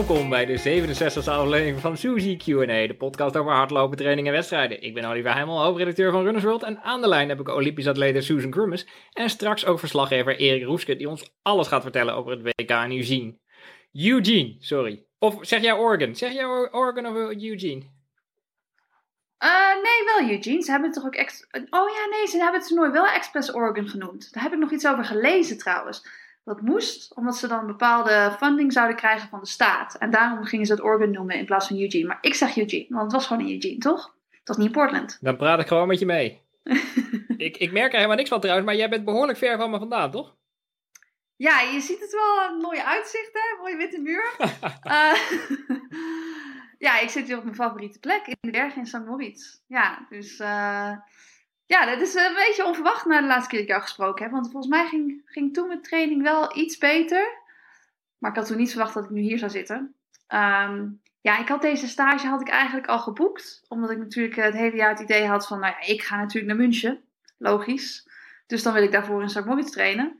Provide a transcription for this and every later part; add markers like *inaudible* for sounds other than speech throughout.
Welkom bij de 67e aflevering van Suzy Q&A, de podcast over hardlopen, training en wedstrijden. Ik ben Oliver Heimel, hoofdredacteur van Runners World en aan de lijn heb ik Olympisch atlete Susan Crummes en straks ook verslaggever Erik Roeske die ons alles gaat vertellen over het WK in Eugene. Eugene, sorry. Of zeg jij Oregon? Zeg jij Oregon of Eugene? Uh, nee, wel Eugene. Ze hebben het toch ook ex... Oh ja, nee, ze hebben het toernooi wel Express Oregon genoemd. Daar heb ik nog iets over gelezen trouwens. Dat moest, omdat ze dan bepaalde funding zouden krijgen van de staat. En daarom gingen ze het Oregon noemen in plaats van Eugene. Maar ik zeg Eugene, want het was gewoon in Eugene, toch? Het was niet in Portland. Dan praat ik gewoon met je mee. *laughs* ik, ik merk er helemaal niks van trouwens, maar jij bent behoorlijk ver van me vandaan, toch? Ja, je ziet het wel, een mooie uitzicht hè, mooie witte muur. uh, *laughs* *laughs* ja, ik zit hier op mijn favoriete plek, in de bergen in St. Moritz. Ja, dus uh, ja, dat is een beetje onverwacht na de laatste keer dat ik jou gesproken heb. Want volgens mij ging, ging toen mijn training wel iets beter. Maar ik had toen niet verwacht dat ik nu hier zou zitten. Um, ja, ik had deze stage had ik eigenlijk al geboekt. Omdat ik natuurlijk het hele jaar het idee had van, nou ja, ik ga natuurlijk naar München. Logisch. Dus dan wil ik daarvoor in St. Trainen.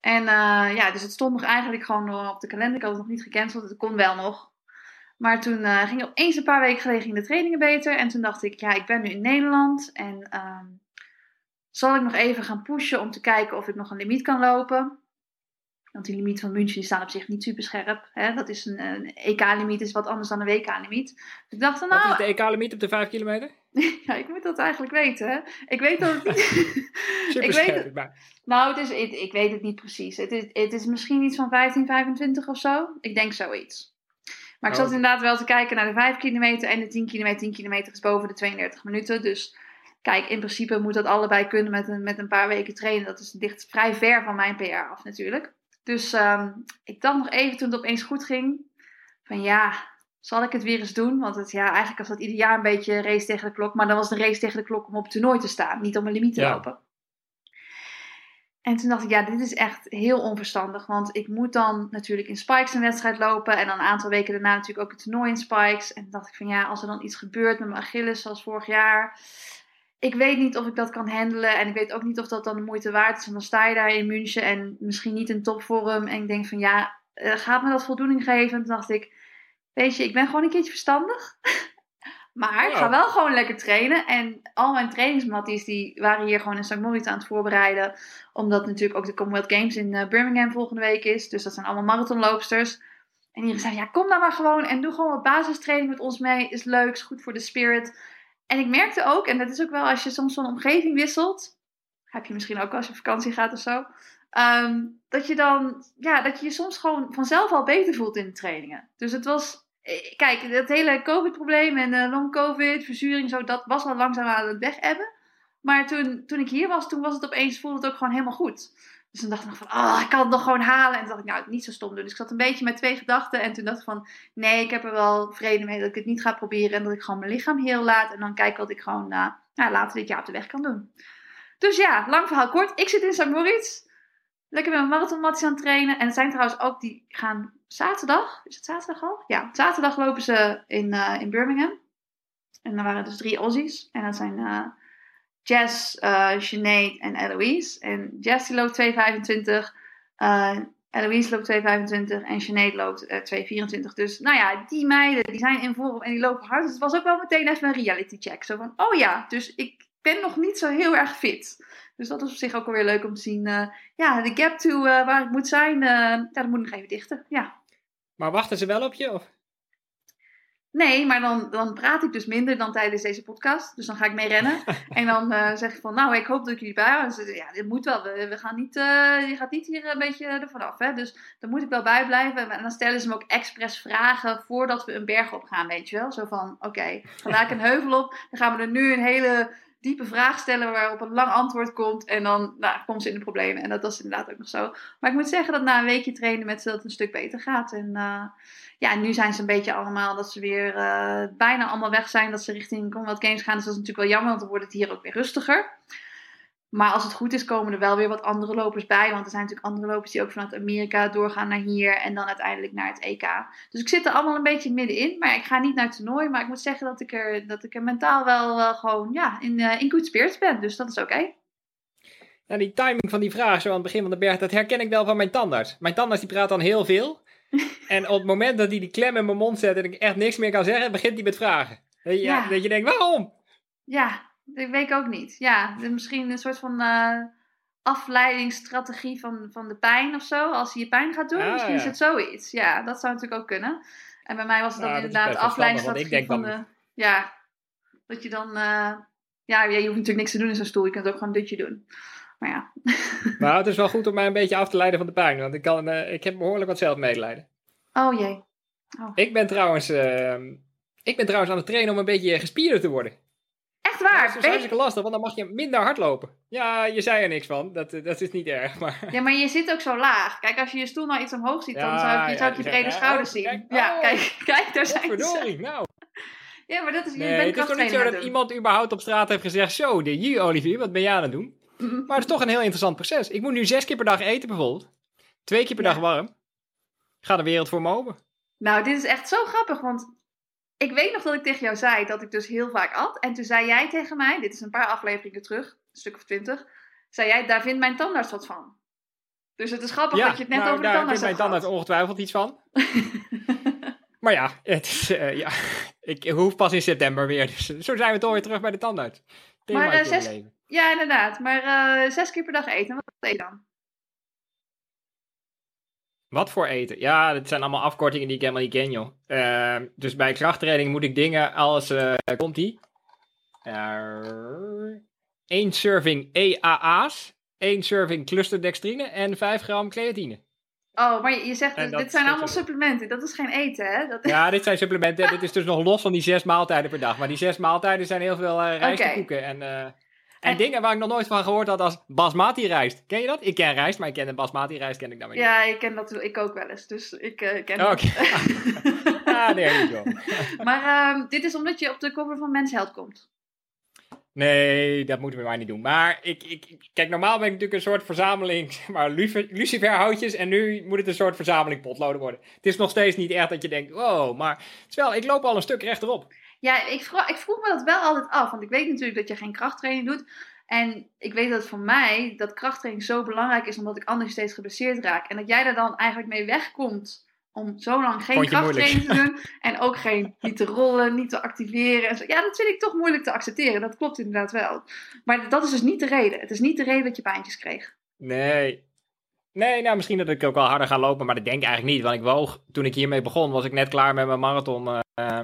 En uh, ja, dus het stond nog eigenlijk gewoon op de kalender. Ik had het nog niet gecanceld. Het kon wel nog. Maar toen uh, ging opeens een paar weken geleden de trainingen beter. En toen dacht ik, ja, ik ben nu in Nederland. En uh, zal ik nog even gaan pushen om te kijken of ik nog een limiet kan lopen. Want die limiet van München die staat op zich niet super scherp. Hè? Dat is een, een EK-limiet, is wat anders dan een WK-limiet. Dus ik dacht, nou... Wat is de EK-limiet op de 5 kilometer? *laughs* ja, ik moet dat eigenlijk weten. Hè? Ik weet dat het niet... super *laughs* *laughs* ik scherp, weet het... maar... Nou, het is, ik, ik weet het niet precies. Het is, het is misschien iets van 15, 25 of zo. Ik denk zoiets. Maar ik Oh. zat inderdaad wel te kijken naar de 5 kilometer en de 10 kilometer. 10 kilometer is boven de 32 minuten. Dus kijk, in principe moet dat allebei kunnen met een, met een paar weken trainen. Dat is ligt vrij ver van mijn PR af natuurlijk. Dus ehm, ik dacht nog even toen het opeens goed ging. Van ja, zal ik het weer eens doen? Want het, ja, eigenlijk was dat ieder jaar een beetje een race tegen de klok. Maar dan was de race tegen de klok om op toernooi te staan. Niet om een limiet te Ja. lopen. En toen dacht ik, ja, dit is echt heel onverstandig. Want ik moet dan natuurlijk in Spikes een wedstrijd lopen. En dan een aantal weken daarna natuurlijk ook het toernooi in Spikes. En toen dacht ik van ja, als er dan iets gebeurt met mijn Achilles zoals vorig jaar. Ik weet niet of ik dat kan handelen. En ik weet ook niet of dat dan de moeite waard is. Want dan sta je daar in München en misschien niet in topvorm. En ik denk van ja, eh, gaat me dat voldoening geven? En toen dacht ik, weet je, ik ben gewoon een keertje verstandig. *laughs* Maar ik ga wel gewoon lekker trainen. En al mijn trainingsmatties die waren hier gewoon in St. Moritz aan het voorbereiden. Omdat natuurlijk ook de Commonwealth Games in eh, Birmingham volgende week is. Dus dat zijn allemaal marathonloopsters. En die zeiden, ja kom nou maar gewoon en doe gewoon wat basistraining met ons mee. Is leuk, is goed voor de spirit. En ik merkte ook, en dat is ook wel als je soms van omgeving wisselt. Heb je misschien ook als je op vakantie gaat of zo. ehm, dat je dan, ja, dat je je soms gewoon vanzelf al beter voelt in de trainingen. Dus het was, eh, kijk, dat hele COVID-probleem en eh, long-COVID, verzuring, zo, dat was al langzaam aan het weg hebben. Maar toen, toen ik hier was, toen was het opeens, voelde het ook gewoon helemaal goed. Dus toen dacht ik nog van, oh, ik kan het nog gewoon halen. En toen dacht ik, nou, niet zo stom doen. Dus ik zat een beetje met twee gedachten. En toen dacht ik van, nee, ik heb er wel vrede mee dat ik het niet ga proberen. En dat ik gewoon mijn lichaam heel laat. En dan kijk wat ik gewoon uh, later dit jaar op de weg kan doen. Dus ja, lang verhaal kort. Ik zit in St. Moritz. Lekker met mijn marathonmatjes aan het trainen. En er zijn trouwens ook, die gaan zaterdag. Is het zaterdag al? Ja, zaterdag lopen ze in, uh, in Birmingham. En dan waren dus drie Aussies. En dat zijn... Uh, Jess, uh, Sinead en Eloise. En Jess die loopt 2,25. Uh, Eloise loopt 2,25 en Sinead loopt uh, 2,24. Dus nou ja, die meiden die zijn in vorm en die lopen hard. Dus het was ook wel meteen even een reality check. Zo van, oh ja, dus ik ben nog niet zo heel erg fit. Dus dat is op zich ook alweer leuk om te zien. Ja, de gap to waar ik moet zijn, uh, ja, dat moet nog even dichten. Ja. Maar wachten ze wel op je? Of? Nee, maar dan, dan praat ik dus minder dan tijdens deze podcast. Dus dan ga ik mee rennen. *laughs* en dan uh, zeg ik van, nou, ik hoop dat ik jullie bij hou. Dus, ja, dit moet wel. We, we gaan niet, uh, je gaat niet hier een beetje ervan af. Hè? Dus dan moet ik wel bij blijven. En dan stellen ze me ook expres vragen voordat we een berg op gaan, weet je wel. Zo van, oké, okay, ik een heuvel op. Dan gaan we er nu een hele diepe vraag stellen waarop een lang antwoord komt. En dan nou, ze in de problemen. En dat was inderdaad ook nog zo. Maar ik moet zeggen dat na een weekje trainen met ze dat een stuk beter gaat. En uh, ja, nu zijn ze een beetje allemaal dat ze weer uh, bijna allemaal weg zijn. Dat ze richting Commonwealth Games gaan. Dus dat is natuurlijk wel jammer, want dan wordt het hier ook weer rustiger. Maar als het goed is, komen er wel weer wat andere lopers bij. Want er zijn natuurlijk andere lopers die ook vanuit Amerika doorgaan naar hier. En dan uiteindelijk naar het EK. Dus ik zit er allemaal een beetje middenin. Maar ik ga niet naar het toernooi. Maar ik moet zeggen dat ik er, dat ik er mentaal wel uh, gewoon ja, in, uh, in good spirits ben. Dus dat is oké. Okay. Nou, die timing van die vraag zo aan het begin van de berg, dat herken ik wel van mijn tandarts. Mijn tandarts die praat dan heel veel. *laughs* En op het moment dat hij die klem in mijn mond zet en ik echt niks meer kan zeggen, begint hij met vragen. Dat je, Ja. dat je denkt, waarom? Ja, dat weet ik ook niet. Ja, misschien een soort van eh, afleidingsstrategie van, van de pijn of zo. Als hij je pijn gaat doen, Ah, misschien ja. is het zoiets. Ja, dat zou natuurlijk ook kunnen. En bij mij was het dan Nou, dat is inderdaad verstandig, afleidingsstrategie van ik denk de... Ja, dat je dan... eh, ja, je hoeft natuurlijk niks te doen in zo'n stoel. Je kunt ook gewoon een dutje doen. Maar ja. *laughs* Maar het is wel goed om mij een beetje af te leiden van de pijn, want ik, kan, eh, ik heb behoorlijk wat zelfmedelijden. Oh jee. Ik ben trouwens, ehm, ik ben trouwens aan het trainen om een beetje gespierder te worden. Waar? dat is je- hartstikke lastig, want dan mag je minder hardlopen. Ja, je zei er niks van, dat, eh, dat is niet erg, maar... Ja, maar je zit ook zo laag. Kijk, als je je stoel nou iets omhoog ziet, dan Ja, zou ik, ja, zou ik je brede ja, schouders oh, zien. kijk, ja, oh. kijk, *laughs* kijk, daar zijn ze. Godverdorie, nou. *laughs* Ja, maar dat is, je Nee, bent het is toch niet zo dat iemand überhaupt op straat heeft gezegd... Zo, de je Olivier, wat ben jij aan het doen? Maar het is toch een heel interessant proces. Ik moet nu zes keer per dag eten bijvoorbeeld. Twee keer per Ja. dag warm. Ga de wereld voor me open. Nou, dit is echt zo grappig, want ik weet nog dat ik tegen jou zei dat ik dus heel vaak at. En toen zei jij tegen mij, dit is een paar afleveringen terug, een stuk of twintig, zei jij, daar vindt mijn tandarts wat van. Dus het is grappig dat je het net nou, over de daar tandarts vindt mijn hebt tandarts ongetwijfeld iets van. *laughs* Maar ja, het is, eh, ja, *laughs* ik hoef pas in september weer. Dus zo zijn we toch weer terug bij de tandarts. Maar, eh, zes- ja, inderdaad. Maar eh, zes keer per dag eten, wat eet je dan? Wat voor eten? Ja, dat zijn allemaal afkortingen die ik helemaal niet ken, joh. Eh, dus bij krachttraining moet ik dingen als... eh komt die? Eén serving EAA's. één serving clusterdextrine en 5 gram creatine. Oh, maar je, je zegt, dus, dat dit zijn allemaal supplementen. Dat is geen eten, hè? Dat, Ja, dit zijn *laughs* supplementen. dit is dus nog los van die zes maaltijden per dag. Maar die zes maaltijden zijn heel veel eh rijst en koeken. En, eh, en, En- dingen waar ik nog nooit van gehoord had als basmati rijst. Ken je dat? Ik ken rijst, maar ik ken de basmati rijst ken ik dan weer niet. ja, ik ken dat ik ook wel eens. Dus ik eh, ken Oké. dat. *laughs* Ah, there you go. maar ehm, dit is omdat je op de cover van Men's Health komt. Nee, dat moeten we maar niet doen. Maar ik, ik, kijk, normaal ben ik natuurlijk een soort verzameling, *laughs* maar lucifer- luciferhoutjes. En nu moet het een soort verzameling potloden worden. Het is nog steeds niet echt dat je denkt, wow, maar het is wel, ik loop al een stuk rechterop. Ja, ik, vro- ik vroeg me dat wel altijd af. Want ik weet natuurlijk dat je geen krachttraining doet. En ik weet dat voor mij dat krachttraining zo belangrijk is. Omdat ik anders steeds geblesseerd raak. En dat jij daar dan eigenlijk mee wegkomt. Om zo lang geen krachttraining te doen. *laughs* En ook geen, niet te rollen, niet te activeren. En zo. Ja, dat vind ik toch moeilijk te accepteren. Dat klopt inderdaad wel. Maar dat is dus niet de reden. Het is niet de reden dat je pijntjes kreeg. Nee. Nee, nou misschien dat ik ook wel harder ga lopen, maar dat denk ik eigenlijk niet. Want ik woog, toen ik hiermee begon, was ik net klaar met mijn marathon eh,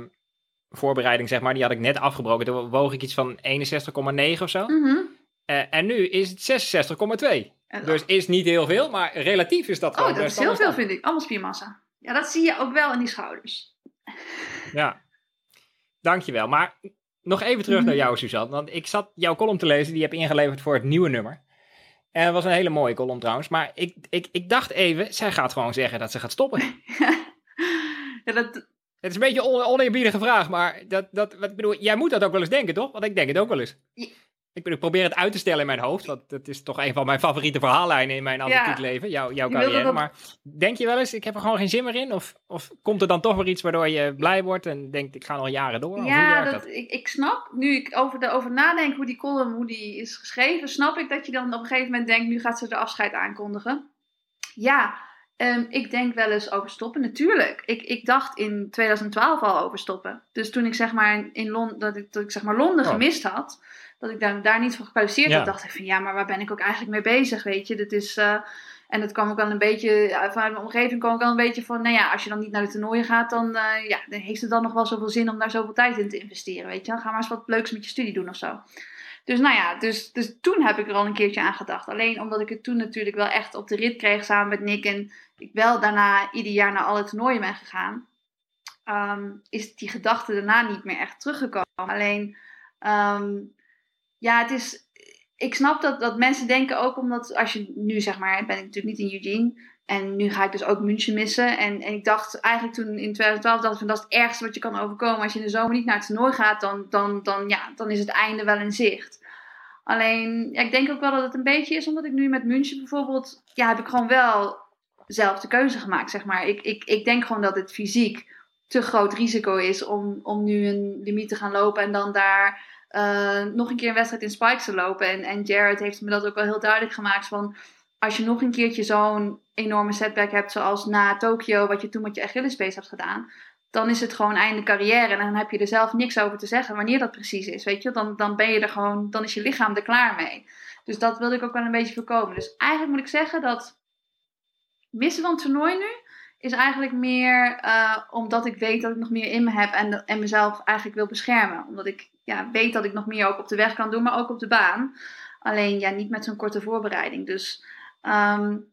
voorbereiding, zeg maar. Die had ik net afgebroken. Toen woog ik iets van 61,9 of zo. Mhm. Eh, en nu is het 66,2. En- Dus is niet heel veel, maar relatief is dat gewoon oh, dat is heel wel veel vind ik. Allemaal spiermassa. Ja, dat zie je ook wel in die schouders. Ja, dankjewel. Maar nog even terug Mhm. naar jou, Suzanne. Want ik zat jouw column te lezen, die je hebt ingeleverd voor het nieuwe nummer. En het was een hele mooie column trouwens. Maar ik, ik, ik dacht even, zij gaat gewoon zeggen dat ze gaat stoppen. *laughs* ja, dat, Het is een beetje een on, oneerbiedige vraag, maar dat, dat, wat, bedoel, jij moet dat ook wel eens denken, toch? Want ik denk het ook wel eens. Ja. Ik, bedoel, ik probeer het uit te stellen in mijn hoofd, want dat is toch een van mijn favoriete verhaallijnen in mijn atletiek leven, jouw, jouw carrière. Maar denk je wel eens, ik heb er gewoon geen zin meer in? Of, of komt er dan toch weer iets waardoor je blij wordt en denkt, ik ga nog jaren door? Ja, dat, Ik, ik snap, nu ik over, over nadenk hoe die column hoe die is geschreven, snap ik dat je dan op een gegeven moment denkt, nu gaat ze de afscheid aankondigen. Ja, ehm, ik denk wel eens over stoppen, natuurlijk. Ik, ik dacht in 2012 al over stoppen. Dus toen ik zeg maar in Londen, dat ik, dat ik zeg maar Londen Oh. gemist had, dat ik daar, daar niet voor gekwalificeerd Ja. had, dacht ik van ja, maar waar ben ik ook eigenlijk mee bezig, weet je. Dit is... eh, en het kwam ook al een beetje, vanuit mijn omgeving kwam ook al een beetje van, nou ja, als je dan niet naar de toernooien gaat, dan, eh, ja, dan heeft het dan nog wel zoveel zin om daar zoveel tijd in te investeren, weet je. Dan ga maar eens wat leuks met je studie doen of zo. Dus nou ja, dus, dus toen heb ik er al een keertje aan gedacht. Alleen omdat ik het toen natuurlijk wel echt op de rit kreeg samen met Nick en ik wel daarna ieder jaar naar alle toernooien ben gegaan, ehm, is die gedachte daarna niet meer echt teruggekomen. Alleen, ehm, ja, het is ik snap dat, dat mensen denken ook omdat als je nu zeg maar, ben ik natuurlijk niet in Eugene. En nu ga ik dus ook München missen. En, en ik dacht eigenlijk toen in 2012 dacht ik van dat is het ergste wat je kan overkomen. Als je in de zomer niet naar het toernooi gaat, dan, dan, dan, ja, dan is het einde wel in zicht. Alleen, ja, ik denk ook wel dat het een beetje is omdat ik nu met München bijvoorbeeld, ja, heb ik gewoon wel zelf de keuze gemaakt, zeg maar. Ik, ik, ik denk gewoon dat het fysiek te groot risico is om, om nu een limiet te gaan lopen en dan daar eh, nog een keer een wedstrijd in Spikes te lopen. En, en Jared heeft me dat ook wel heel duidelijk gemaakt van... als je nog een keertje zo'n enorme setback hebt, zoals na Tokio, wat je toen met je Achillespees hebt gedaan, dan is het gewoon einde carrière. En dan heb je er zelf niks over te zeggen wanneer dat precies is. Weet je, dan, dan ben je er gewoon, dan is je lichaam er klaar mee. Dus dat wilde ik ook wel een beetje voorkomen. Dus eigenlijk moet ik zeggen dat missen van het toernooi nu is eigenlijk meer uh, omdat ik weet dat ik nog meer in me heb en, en mezelf eigenlijk wil beschermen. Omdat ik ja, weet dat ik nog meer ook op de weg kan doen, maar ook op de baan. Alleen ja, niet met zo'n korte voorbereiding. Dus um,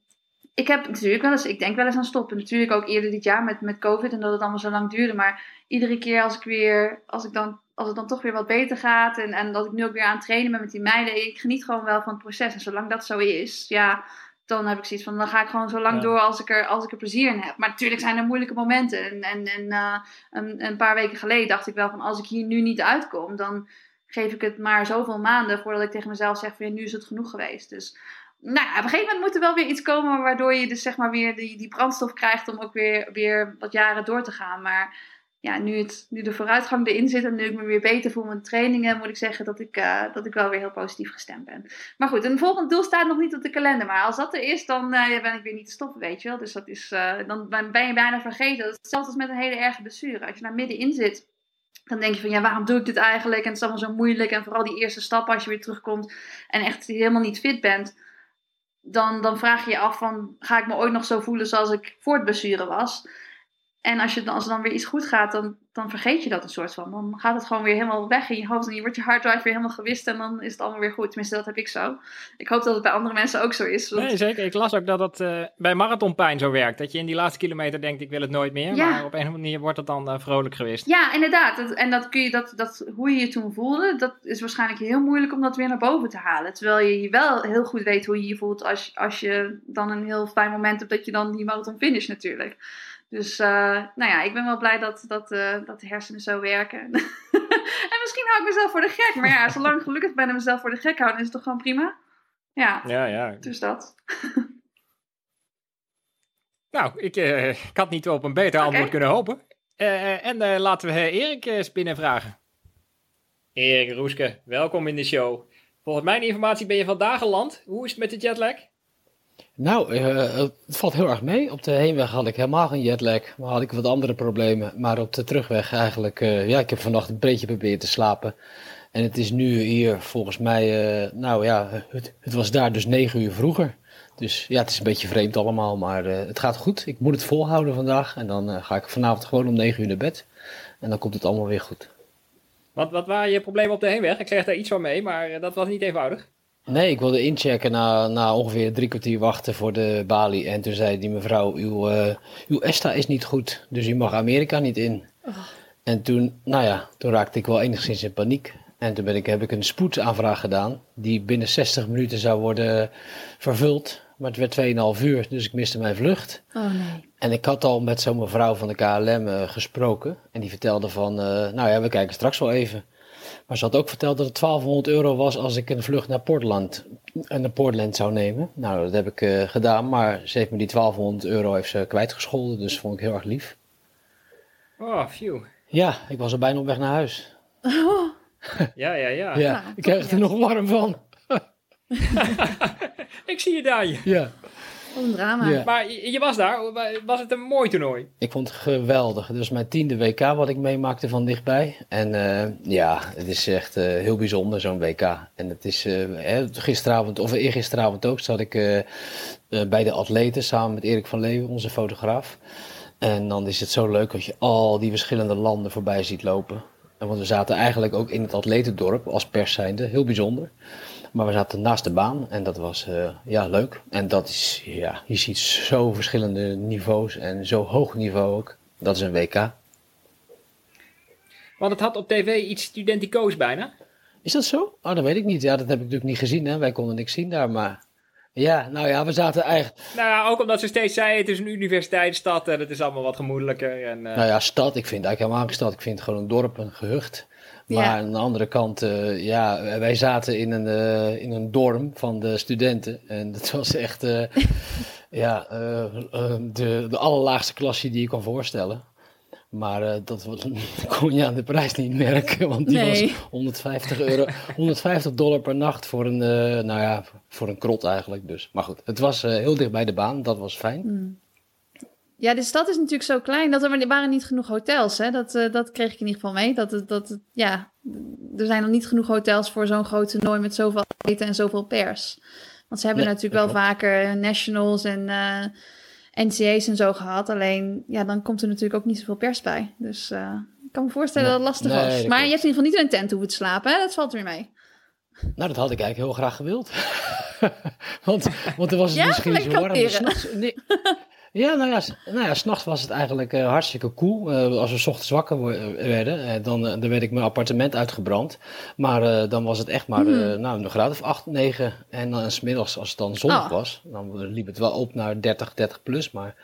ik heb natuurlijk wel eens, ik denk wel eens aan stoppen. Natuurlijk ook eerder dit jaar met, met COVID en dat het allemaal zo lang duurde. Maar iedere keer als ik weer, als ik dan, als het dan toch weer wat beter gaat en, en dat ik nu ook weer aan het trainen ben met die meiden. Ik geniet gewoon wel van het proces. En zolang dat zo is, ja, dan heb ik zoiets van, dan ga ik gewoon zo lang door als ik, er, als ik er plezier in heb. Maar natuurlijk zijn er moeilijke momenten. En, en, en uh, een, een paar weken geleden dacht ik wel van, als ik hier nu niet uitkom, dan geef ik het maar zoveel maanden voordat ik tegen mezelf zeg van, nu is het genoeg geweest. Dus nou ja, op een gegeven moment moet er wel weer iets komen waardoor je dus zeg maar weer die, die brandstof krijgt om ook weer, weer wat jaren door te gaan. Maar ja, nu, het, nu de vooruitgang erin zit en nu ik me weer beter voel met trainingen, moet ik zeggen dat ik, uh, dat ik wel weer heel positief gestemd ben. Maar goed, een volgend doel staat nog niet op de kalender. Maar als dat er is, dan uh, ben ik weer niet te stoppen, weet je wel. Dus dat is, uh, dan ben je bijna vergeten. Dat is hetzelfde als met een hele erge blessure. Als je daar middenin zit, dan denk je van ja, waarom doe ik dit eigenlijk? En het is allemaal zo moeilijk. En vooral die eerste stappen als je weer terugkomt en echt helemaal niet fit bent dan, dan vraag je je af van, ga ik me ooit nog zo voelen zoals ik voor het blessure was? En als, je, als er dan weer iets goed gaat, dan, dan vergeet je dat een soort van. Dan gaat het gewoon weer helemaal weg in je hoofd. En je wordt je harddrive weer helemaal gewist. En dan is het allemaal weer goed. Tenminste, dat heb ik zo. Ik hoop dat het bij andere mensen ook zo is. Nee, zeker. Ik las ook dat het uh, bij marathonpijn zo werkt. Dat je in die laatste kilometer denkt, ik wil het nooit meer. Maar op een of andere manier wordt het dan uh, vrolijk gewist. Ja, inderdaad. en dat kun je, dat, dat, hoe je je toen voelde, dat is waarschijnlijk heel moeilijk om dat weer naar boven te halen. Terwijl je wel heel goed weet hoe je je voelt als, als je dan een heel fijn moment hebt dat je dan die marathon finish natuurlijk. Dus uh, nou ja, ik ben wel blij dat, dat, uh, dat de hersenen zo werken. *laughs* en misschien hou ik mezelf voor de gek. Maar ja, zolang ik gelukkig ben en mezelf voor de gek houden, is het toch gewoon prima? Ja, ja, ja. dus dat. *laughs* nou, ik, uh, ik had niet op een beter antwoord okay. kunnen hopen. en laten we Erik eens binnenvragen. Erik Roeske, welkom in de show. Volgens mijn informatie ben je vandaag geland. Hoe is het met de jetlag? Nou, uh, het valt heel erg mee. Op de heenweg had ik helemaal geen jetlag, maar had ik wat andere problemen. Maar op de terugweg eigenlijk, uh, ja, ik heb vannacht een beetje geprobeerd te slapen. En het is nu hier volgens mij, uh, nou ja, het, het, was daar dus negen uur vroeger. Dus ja, het is een beetje vreemd allemaal, maar het gaat goed. Ik moet het volhouden vandaag en dan ga ik vanavond gewoon om negen uur naar bed. En dan komt het allemaal weer goed. Wat, wat waren je problemen op de heenweg? Ik kreeg daar iets van mee, maar dat was niet eenvoudig. Nee, ik wilde inchecken na, na ongeveer drie kwartier wachten voor de balie. En toen zei die mevrouw, uw, uh, uw ESTA is niet goed, dus u mag Amerika niet in. Oh. En toen, nou ja, toen raakte ik wel enigszins in paniek. En toen ben ik, heb ik een spoedsaanvraag gedaan, die binnen 60 minuten zou worden vervuld. Maar het werd 2,5 uur, dus ik miste mijn vlucht. Oh nee. En ik had al met zo'n mevrouw van de KLM uh, gesproken. En die vertelde van, uh, nou ja, we kijken straks wel even. Maar ze had ook verteld dat het 1200 euro was als ik een vlucht naar Portland, naar Portland zou nemen. Nou, dat heb ik uh, gedaan, maar ze heeft me die 1200 euro heeft ze kwijtgescholden, dus vond ik heel erg lief. Oh, phew. Ja, ik was er bijna op weg naar huis. Oh. *laughs* ja, ja, ja. ja nou, ik krijg er nog warm van. *laughs* ik zie je daar. Ja. Wat een drama. Ja. Maar je, je was daar. Was het een mooi toernooi? Ik vond het geweldig. Het was mijn tiende WK wat ik meemaakte van dichtbij. En uh, ja, het is echt uh, heel bijzonder zo'n WK. En het is uh, gisteravond, of eergisteravond ook, zat ik bij de atleten samen met Erik van Leeuwen, onze fotograaf. En dan is het zo leuk als je al die verschillende landen voorbij ziet lopen. En want we zaten eigenlijk ook in het atletendorp als pers zijnde, heel bijzonder. Maar we zaten naast de baan en dat was uh, ja, leuk. En dat is, ja, je ziet zo verschillende niveaus en zo hoog niveau ook. Dat is een WK. Want het had op tv iets studenticoos bijna. Is dat zo? Oh, dat weet ik niet. Ja, dat heb ik natuurlijk niet gezien. Hè. Wij konden niks zien daar, maar... Ja, nou ja, we zaten eigenlijk... Nou ja, ook omdat ze steeds zeiden, het is een universiteitsstad en het is allemaal wat gemoedelijker. En, uh... Nou ja, stad, ik vind eigenlijk helemaal geen stad. Ik vind het gewoon een dorp, een gehucht. Maar ja. aan de andere kant, uh, ja, wij zaten in een, uh, in een dorm van de studenten. En dat *laughs* was echt uh, *laughs* ja, de, de allerlaagste klasje die je kan voorstellen. Maar dat was, *laughs* kon je aan de prijs niet merken, want die Nee. was 150, euro, 150 dollar per nacht voor een, eh, nou ja, voor een krot eigenlijk. Dus. Maar goed, het was eh, heel dicht bij de baan, dat was fijn. Hmm. Ja, de stad is natuurlijk zo klein dat er er waren niet genoeg hotels. Hè? Dat, eh, dat kreeg ik in ieder geval mee. Dat, dat, ja, er zijn nog niet genoeg hotels voor zo'n groot toernooi met zoveel atleten en zoveel pers. Want ze hebben Nee, natuurlijk wel vaker nationals en eh, NCA's en zo gehad. Alleen, ja, dan komt er natuurlijk ook niet zoveel pers bij. Dus eh, ik kan me voorstellen Nee. dat het lastig Nee, was. Maar je hebt in ieder geval niet in een tent hoeven te slapen. Hè? Dat valt weer mee. Nou, dat had ik eigenlijk heel graag gewild. *laughs* want, want er was het Ja, misschien zo warm. nee. *laughs* Ja, nou ja, nou ja, s'nachts was het eigenlijk eh, hartstikke koel. Eh, als we 's ochtends wakker wo- werden, eh, dan, eh, dan werd ik mijn appartement uitgebrand. Maar eh, dan was het echt maar Hmm. eh, nou, een graad of 8, 9. En dan 's middags, als het dan zonnig Oh. was, dan liep het wel op naar 30, 30 plus. Maar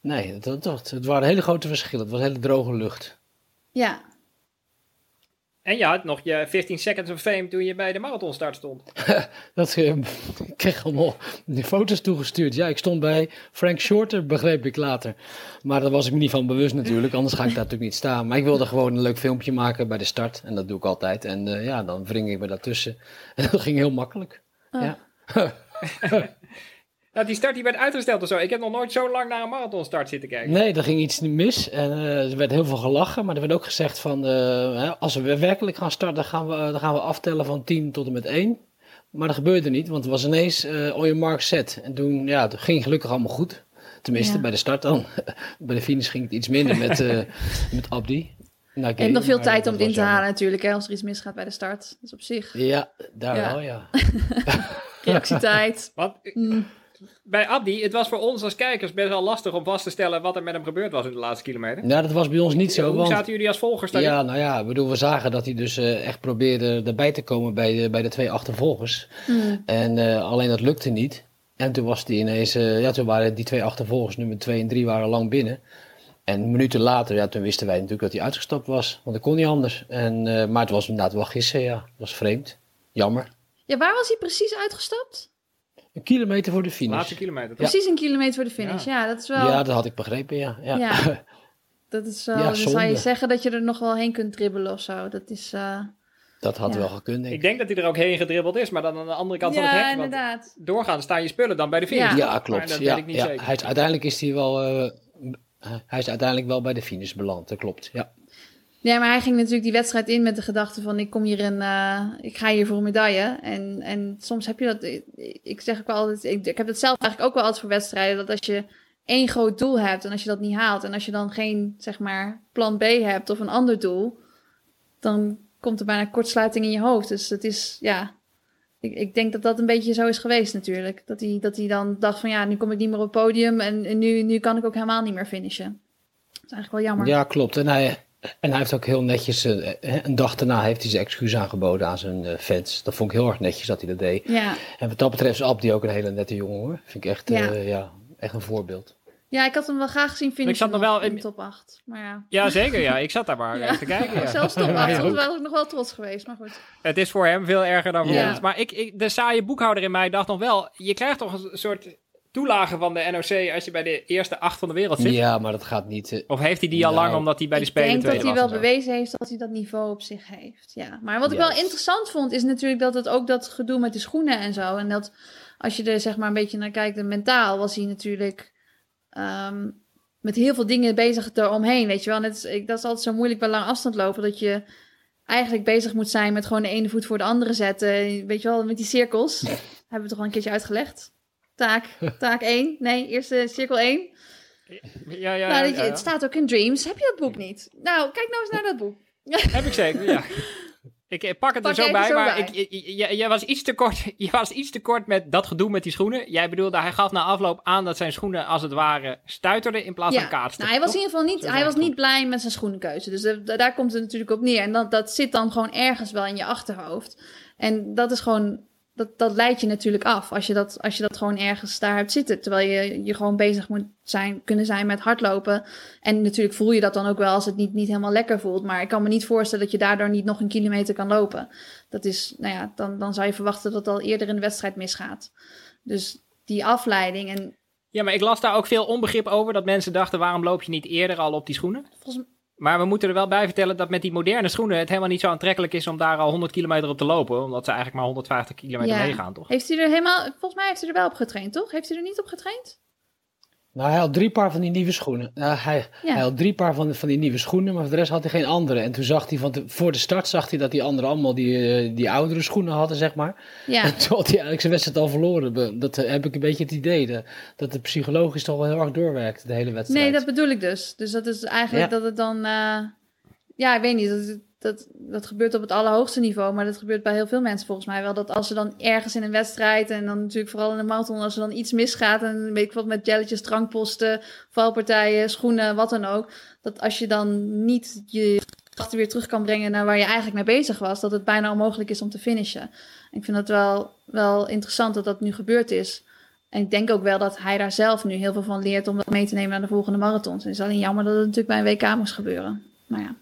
nee, het, het waren hele grote verschillen. Het was hele droge lucht. Ja, En je had nog je 15 seconds of fame toen je bij de marathonstart stond. *laughs* Dat, eh, ik kreeg allemaal die foto's toegestuurd. Ja, ik stond bij Frank Shorter, begreep ik later. Maar daar was ik me niet van bewust natuurlijk, anders ga ik daar natuurlijk niet staan. Maar ik wilde gewoon een leuk filmpje maken bij de start. En dat doe ik altijd. En eh, ja, dan wring ik me daartussen. *laughs* En dat ging heel makkelijk. Oh. Ja. *laughs* Nou, die start die werd uitgesteld of zo. Ik heb nog nooit zo lang naar een marathonstart zitten kijken. Nee, er ging iets mis. En eh, er werd heel veel gelachen. Maar er werd ook gezegd van, eh, hè, als we werkelijk gaan starten, dan gaan, we, dan gaan we aftellen van 10 tot en met 1. Maar dat gebeurde niet, want het was ineens eh on your mark set. En toen, ja, het ging gelukkig allemaal goed. Tenminste, Ja. bij de start dan. *laughs* bij de finish ging het iets minder met, eh, *laughs* met Abdi. Nou, hebt nog veel tijd om het in te jammer. halen natuurlijk, hè, als er iets misgaat bij de start. Dus op zich, Ja, daar Ja. wel, ja. *laughs* reactietijd. Want Mm. Bij Abdi, het was voor ons als kijkers best wel lastig om vast te stellen wat er met hem gebeurd was in de laatste kilometer. Nou, dat was bij ons niet zo. Hoe want- zaten jullie als volgers daarin? Ja, nou ja, ik bedoel, we zagen dat hij dus eh, echt probeerde erbij te komen bij de, bij de twee achtervolgers. Mm. En eh, alleen dat lukte niet. En toen was die ineens, eh, ja, toen waren die twee achtervolgers, nummer 2 en 3, waren lang binnen. En minuten later, ja, toen wisten wij natuurlijk dat hij uitgestapt was. Want dat kon niet anders. En, eh, maar het was inderdaad wel gissen, ja. Dat was vreemd. Jammer. Ja, waar was hij precies uitgestapt? Een kilometer voor de finish. Laatste kilometer. toch? Precies een kilometer voor de finish. Ja, dat is wel... Ja, dat had ik begrepen, ja. ja. Ja. *laughs* Dat is wel... Ja, dan zou je zeggen dat je er nog wel heen kunt dribbelen of zo. Dat is... eh, dat had Ja. wel gekund, denk Ik ik. denk dat hij er ook heen gedribbeld is, maar dan aan de andere kant van het Ja, hek. Want inderdaad. doorgaan staan je spullen dan bij de finish. Ja. Ja, klopt. dat ja, weet ik niet ja. zeker. Hij is, uiteindelijk is hij wel... eh, hij is uiteindelijk wel bij de finish beland, dat klopt. Ja. Ja, maar hij ging natuurlijk die wedstrijd in met de gedachte van... ik kom hier en ik ga hier voor een medaille. En, en soms heb je dat... Ik, zeg ook wel altijd... Ik, ik heb het zelf eigenlijk ook wel altijd voor wedstrijden... dat als je één groot doel hebt en als je dat niet haalt... en als je dan geen, zeg maar, plan B hebt of een ander doel... dan komt er bijna kortsluiting in je hoofd. Dus het is, ja... Ik, ik denk dat dat een beetje zo is geweest natuurlijk. Dat hij, dat hij dan dacht van ja, nu kom ik niet meer op het podium... en, en nu, nu kan ik ook helemaal niet meer finishen. Dat is eigenlijk wel jammer. Ja, klopt. En hij, en hij heeft ook heel netjes, eh, een dag daarna heeft hij zijn excuus aangeboden aan zijn eh, fans. Dat vond ik heel erg netjes dat hij dat deed. ja. En wat dat betreft is Abdi ook een hele nette jongen hoor. Vind ik echt, Ja. ja. ja, echt een voorbeeld. Ja, ik had hem wel graag gezien finishen Ik zat nog wel in de top 8. Maar ja, Ja, zeker. Ja. Ik zat daar maar *laughs* Ja. even te kijken. Ja. *laughs* zelfs top 8 Ja, was wel nog wel trots geweest, maar goed. Het is voor hem veel erger dan voor Ja. ons. Maar ik, ik, de saaie boekhouder in mij dacht nog wel... Je krijgt toch een soort toelage van de NOC als je bij de eerste acht van de wereld zit? Ja, maar dat gaat niet. eh, Of heeft hij die al Nou, lang omdat hij bij de ik Spelen denk dat hij wel bewezen heeft dat hij dat niveau op zich heeft. Ja. Maar wat ik wel interessant vond, is natuurlijk dat het ook dat gedoe met de schoenen en zo. En dat als je er zeg maar een beetje naar kijkt, en mentaal was hij natuurlijk ehm, met heel veel dingen bezig eromheen. Weet je wel, Net, ik, dat is altijd zo moeilijk bij lang afstand lopen, dat je eigenlijk bezig moet zijn met gewoon de ene voet voor de andere zetten. Weet je wel, met die cirkels. *laughs* Hebben we toch al een keertje uitgelegd. Taak, *laughs* taak 1. Nee, eerste cirkel 1. Ja, ja, nou, ja, het staat ook in Dreams. Heb je dat boek niet? Nou, kijk nou eens naar dat boek. *laughs* Heb ik zeker, ja. Ik pak het Pak er zo bij, zo maar bij. Ik, je- was iets te kort. *laughs* Je was iets te kort met dat gedoe met die schoenen. Jij bedoelde, hij gaf na afloop aan dat zijn schoenen als het ware stuiterden in plaats van kaatsten. nou, hij was in ieder geval niet, Zo hij was niet blij met zijn schoenenkeuze. Dus da- daar komt het natuurlijk op neer. En dat, dat zit dan gewoon ergens wel in je achterhoofd. En dat is gewoon, dat, dat leidt je natuurlijk af. Als je, dat, als je dat gewoon ergens daar hebt zitten. Terwijl je, je gewoon bezig moet zijn, kunnen zijn met hardlopen. En natuurlijk voel je dat dan ook wel als het niet, niet helemaal lekker voelt. Maar ik kan me niet voorstellen dat je daardoor niet nog een kilometer kan lopen. Dat is, nou ja, dan, dan zou je verwachten dat het al eerder in de wedstrijd misgaat. Dus die afleiding en Ja, maar ik las daar ook veel onbegrip over. Dat mensen dachten, waarom loop je niet eerder al op die schoenen? Volgens, Maar we moeten er wel bij vertellen dat met die moderne schoenen het helemaal niet zo aantrekkelijk is om daar al 100 kilometer op te lopen. Omdat ze eigenlijk maar 150 kilometer Ja. meegaan, toch? Heeft hij er helemaal... Volgens mij heeft hij er wel op getraind, toch? Heeft hij er niet op getraind? Nou, hij had drie paar van die nieuwe schoenen. Nou, hij, Ja. hij had drie paar van, van die nieuwe schoenen, maar voor de rest had hij geen andere. En toen zag hij, van te- voor de start zag hij dat die anderen allemaal die, eh, die oudere schoenen hadden, zeg maar. Ja. En toen had hij eigenlijk zijn wedstrijd al verloren. Dat eh, heb ik een beetje het idee, de- dat het psychologisch toch wel heel erg doorwerkt, de hele wedstrijd. Nee, dat bedoel ik dus. Dus dat is eigenlijk Ja. dat het dan... eh, ja, ik weet niet. Dat, dat, dat gebeurt op het allerhoogste niveau. Maar dat gebeurt bij heel veel mensen volgens mij wel. Dat als ze dan ergens in een wedstrijd... en dan natuurlijk vooral in een marathon... als er dan iets misgaat... en weet ik wat met jelletjes, drankposten... valpartijen, schoenen, wat dan ook... dat als je dan niet je gedachten weer terug kan brengen... naar waar je eigenlijk mee bezig was... dat het bijna onmogelijk is om te finishen. Ik vind het wel, wel interessant dat dat nu gebeurd is... En ik denk ook wel dat hij daar zelf nu heel veel van leert om dat mee te nemen naar de volgende marathons. Het is alleen jammer dat het natuurlijk bij een WK moest gebeuren. Maar ja.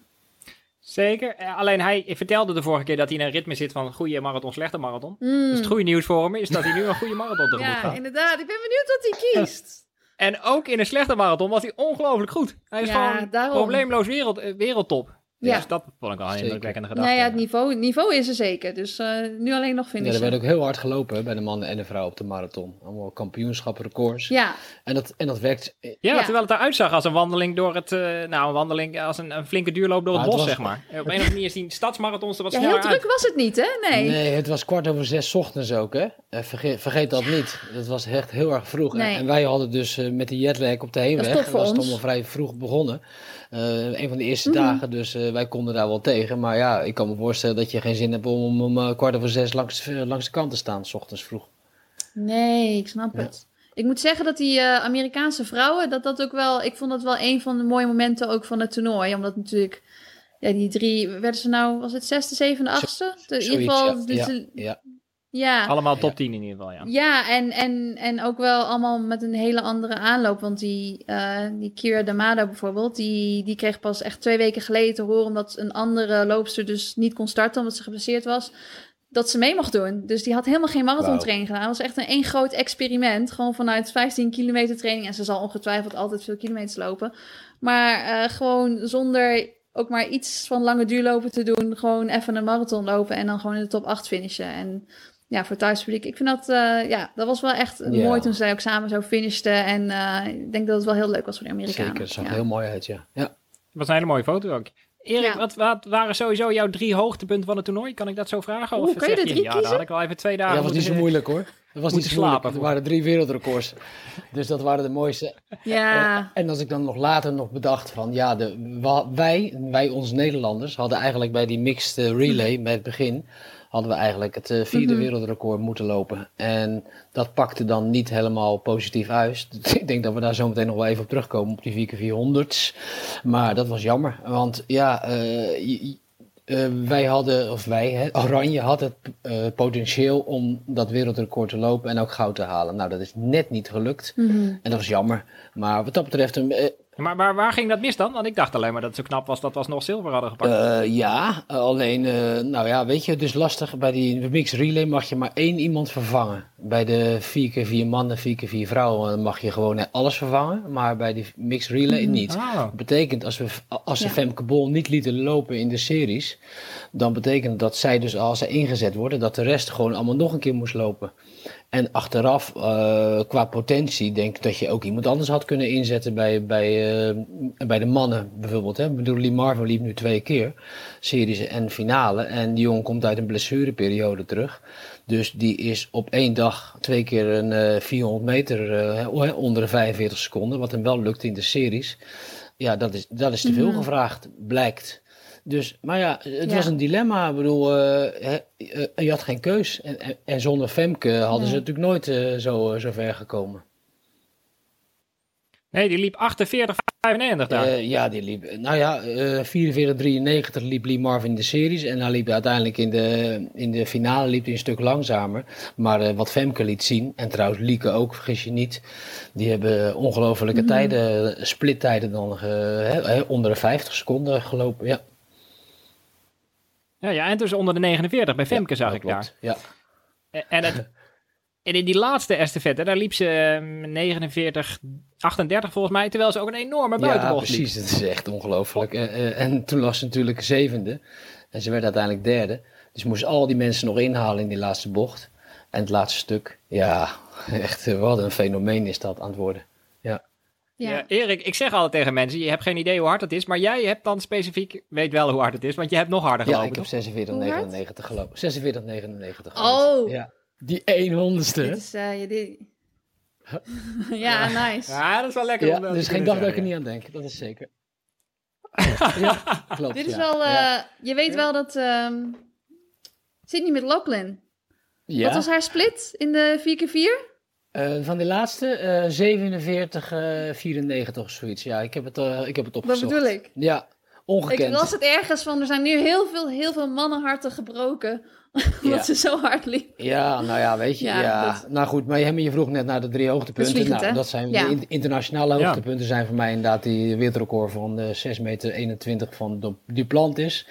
Zeker. Eh, alleen hij vertelde de vorige keer dat hij in een ritme zit van goede marathon, slechte marathon. Mm. Dus het goede nieuws voor hem is dat hij nu een goede marathon tegemoet Ja, gaat. inderdaad. Ik ben benieuwd wat hij *laughs* kiest. En ook in een slechte marathon was hij ongelooflijk goed. Hij is Ja, gewoon daarom. probleemloos wereld, eh, wereldtop. Ja. Dus dat vond ik wel een indrukwekkende gedachte. Nou ja, het niveau, het niveau is er zeker. Dus eh, nu alleen nog Ja, finishen. er werd ook heel hard gelopen bij de mannen en de vrouwen op de marathon. Allemaal kampioenschappen, records. Ja, En, dat, en dat werkt. Ja, Ja. terwijl het eruit zag als een wandeling door het, eh, nou een wandeling als een, een flinke duurloop door het Maar het bos, was- zeg maar. Eh, Op een of andere manier zien stadsmarathons er wat ja sneller heel uit. druk was het niet, hè? Nee. Nee, het was kwart over zes 's ochtends ook, hè? Eh, vergeet, vergeet dat niet. Dat was echt heel erg vroeg. Nee. En wij hadden dus eh, met de jetlag op de heenweg. Dat is voor was het ons. allemaal vrij vroeg begonnen. Eh, een van de eerste Mhm. dagen, dus eh, wij konden daar wel tegen. Maar ja, ik kan me voorstellen dat je geen zin hebt om om, eh, kwart over zes langs, eh, langs de kant te staan, s ochtends vroeg. Nee, ik snap Ja. het. Ik moet zeggen dat die eh, Amerikaanse vrouwen, dat dat ook wel, ik vond dat wel een van de mooie momenten ook van het toernooi. Omdat natuurlijk, ja, die drie, werden ze nou, was het zesde, zevende, achtste? In ieder geval, ja. dus ja, de- ja. Ja, Allemaal top 10 in ieder geval, ja. Ja, en, en, en ook wel allemaal met een hele andere aanloop. Want die, eh die Kira Damada bijvoorbeeld, die, die kreeg pas echt twee weken geleden te horen... omdat een andere loopster dus niet kon starten omdat ze geblesseerd was... dat ze mee mocht doen. Dus die had helemaal geen marathontraining gedaan. Het was echt een één groot experiment. Gewoon vanuit 15 kilometer training. En ze zal ongetwijfeld altijd veel kilometers lopen. Maar eh, gewoon zonder ook maar iets van lange duurlopen te doen. Gewoon even een marathon lopen en dan gewoon in de top 8 finishen. En ja, voor het thuispubliek. Ik vind dat, eh, ja, dat was wel echt Ja. mooi toen zij ook samen zo finishten. En eh, ik denk dat het wel heel leuk was voor de Amerikanen. Zeker, het zag ja. er heel mooi uit, ja. ja. Het was een hele mooie foto ook. Erik, Ja. wat, wat waren sowieso jouw drie hoogtepunten van het toernooi? Kan ik dat zo vragen? Oeh, Of kan je er drie Ja, daar kiezen? had ik wel even twee dagen Ja, dat was niet zo moeilijk hoor. Dat was niet zo moeilijk. slapen Er waren drie wereldrecords. Dus dat waren de mooiste. Ja, En, en als ik dan nog later nog bedacht van, ja, de, wij, wij ons Nederlanders, hadden eigenlijk bij die mixed relay, bij het begin, hadden we eigenlijk het eh, vierde Mhm. wereldrecord moeten lopen. En dat pakte dan niet helemaal positief uit. *laughs* Ik denk dat we daar zo meteen nog wel even op terugkomen, op die 4x400's. Maar dat was jammer, want ja, eh, eh, wij hadden, of wij, hè, Oranje had het potentieel om dat wereldrecord te lopen en ook goud te halen. Nou, dat is net niet gelukt. Mhm. En dat was jammer. Maar wat dat betreft, een, eh, Maar waar, waar ging dat mis dan? Want ik dacht alleen maar dat het zo knap was dat we alsnog zilver hadden gepakt. eh, ja, alleen, eh, nou ja, weet je, het is lastig. Bij die mixed relay mag je maar één iemand vervangen. Bij de 4x4 mannen, 4x4 vrouwen mag je gewoon alles vervangen. Maar bij die mixed relay Mhm. niet. Ah. Dat betekent, als, we, als ze Ja. Femke Bol niet lieten lopen in de series, dan betekent dat zij dus als ze ingezet worden, dat de rest gewoon allemaal nog een keer moest lopen. En achteraf, eh, qua potentie, denk ik dat je ook iemand anders had kunnen inzetten bij, bij, eh, bij de mannen bijvoorbeeld. Hè. Ik bedoel, Lee Marvin liep nu twee keer, series en finale. En die jongen komt uit een blessureperiode terug. Dus die is op één dag twee keer een eh, 400 meter eh, onder de 45 seconden, wat hem wel lukt in de series. Ja, dat is, dat is te veel Mhm. gevraagd, blijkt. Dus, maar ja, het Ja. was een dilemma. Ik bedoel, eh, hè, eh, je had geen keus. En, en, en zonder Femke hadden ze natuurlijk nooit eh, zo, zo ver gekomen. Nee, die liep 48,95 daar. Eh, ja, die liep. Nou ja, eh 44-93 liep Lee Marvin in de series. En dan liep hij uiteindelijk in de, in de finale liep hij een stuk langzamer. Maar eh, wat Femke liet zien, en trouwens Lieke ook, vergis je niet. Die hebben ongelofelijke Mhm. tijden, splittijden dan ge- hè, hè, onder de 50 seconden gelopen. Ja, ja, ja, en dus onder de 49 bij Femke Ja, zag ik daar. klopt. Ja. En- het, En in die laatste estafette, daar liep ze ehm, 49, 38 volgens mij, terwijl ze ook een enorme Ja, buitenbocht liep. precies. Het is echt ongelooflijk. En, eh, en toen was ze natuurlijk zevende. En ze werd uiteindelijk derde. Dus moest al die mensen nog inhalen in die laatste bocht. En het laatste stuk, ja, *laughs* echt, eh, wat een fenomeen is dat aan het worden. Ja. Ja. Ja, Erik, ik zeg altijd tegen mensen, je hebt geen idee hoe hard het is, maar jij hebt dan specifiek, weet wel hoe hard het is, want je hebt nog harder Ja, gelopen, ik heb toch? 46,99 gelopen. 46,99 Oh. gelopen. Ja. Die 100ste. Dit is, eh, je- *laughs* ja, nice. Ja, dat is wel lekker. Ja, om dat dus te geen dag dat ik er niet aan denk. Dat is zeker. *laughs* ja, *laughs* klopt. Dit is ja. wel, eh, Ja. je weet wel dat ehm Sydney McLaughlin, Ja. wat was haar split in de 4x4? Eh, van die laatste, eh 47, eh 94 of zoiets. Ja, ik heb het, eh, ik heb het Dat opgezocht. bedoel ik. Ja, ongekend. Ik las het ergens van, er zijn nu heel veel, heel veel mannenharten gebroken, *laughs* omdat Ja. ze zo hard liep. Ja, nou ja, weet je. Ja, Ja, dat- Nou goed, maar je, je vroeg net naar de drie hoogtepunten. Dat is vliegend, nou, dat zijn Ja. de in- internationale Ja. hoogtepunten zijn voor mij inderdaad die wereldrecord van eh 6 meter 21 van Du- Duplantis.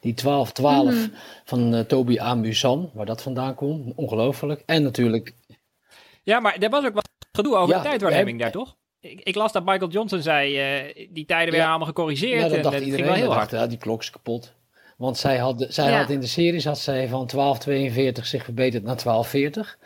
Die 12-12 Mhm. van eh, Toby Amusan, waar dat vandaan komt. Ongelooflijk. En natuurlijk, Ja, maar er was ook wat gedoe over Ja, de tijdwaarneming daar, toch? Ik, ik las dat Michael Johnson zei, eh, die tijden werden Ja. allemaal gecorrigeerd ja, en dat dacht dat ging iedereen. wel heel dat hard. dacht, ja, die klok is kapot. Want zij had, zij Ja. had in de series had zij van 12-42 zich verbeterd naar 12-40.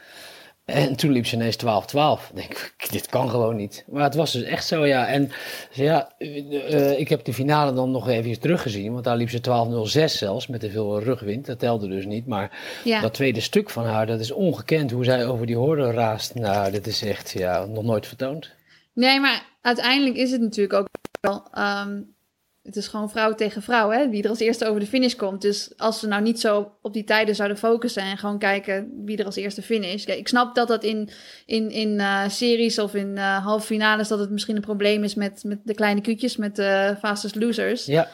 En toen liep ze ineens 12-12. Ik denk, *laughs* dit kan gewoon niet. Maar het was dus echt zo, ja. En ja, eh, ik heb de finale dan nog even teruggezien. Want daar liep ze 12-06 zelfs, met te veel rugwind. Dat telde dus niet. Maar Ja. dat tweede stuk van haar, dat is ongekend. Hoe zij over die horde raast. Nou, dit is echt, ja, nog nooit vertoond. Nee, maar uiteindelijk is het natuurlijk ook wel. ehm, het is gewoon vrouw tegen vrouw, hè? Wie er als eerste over de finish komt. Dus als we nou niet zo op die tijden zouden focussen en gewoon kijken wie er als eerste finish. Kijk, ik snap dat dat in, in, in eh, series of in eh halve finales dat het misschien een probleem is met, met de kleine kuutjes, met de fastest losers. Ja,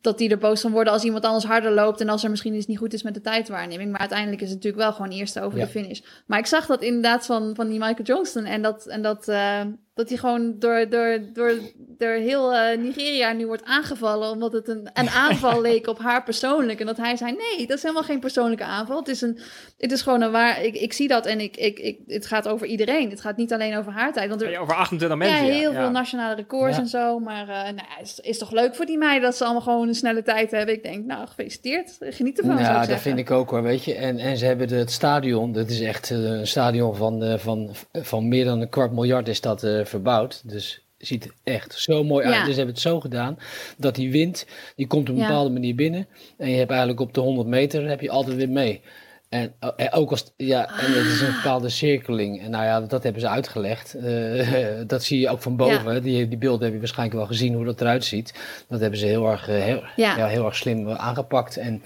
Dat die er boos van worden als iemand anders harder loopt en als er misschien iets niet goed is met de tijdwaarneming. Maar uiteindelijk is het natuurlijk wel gewoon eerste over Ja. de finish. Maar ik zag dat inderdaad van, van die Michael Johnston en dat, en dat, eh, dat hij gewoon door, door, door, door heel eh, Nigeria nu wordt aangevallen omdat het een, een *laughs* aanval leek op haar persoonlijk. En dat hij zei, nee, dat is helemaal geen persoonlijke aanval. Het is, een, het is gewoon een waar, ik, ik zie dat en ik, ik, ik, het gaat over iedereen. Het gaat niet alleen over haar tijd. Want er, over 28 ja, mensen. heel ja. veel nationale records Ja. en zo. Maar eh nou, ja, is, is toch leuk voor die meiden dat ze allemaal gewoon een snelle tijd hebben. Ik denk, nou, gefeliciteerd. Geniet ervan, zou Ja, ik dat zeggen. vind ik ook hoor, weet je. En, en ze hebben de- het stadion, dat is echt eh, een stadion van, eh, van, van meer dan een kwart miljard is dat eh, verbouwd. Dus ziet er echt zo mooi uit. Ja. Dus ze hebben het zo gedaan dat die wind, die komt op een Ja. bepaalde manier binnen. En je hebt eigenlijk op de 100 meter heb je altijd weer mee. En, en ook als, ja, en het is een Ah. bepaalde cirkeling. En nou ja, dat hebben ze uitgelegd. Eh, *laughs* dat zie je ook van boven. hè. Die, die beelden heb je waarschijnlijk wel gezien hoe dat eruit ziet. Dat hebben ze heel erg, eh, heel, Ja. ja, heel erg slim eh, aangepakt. En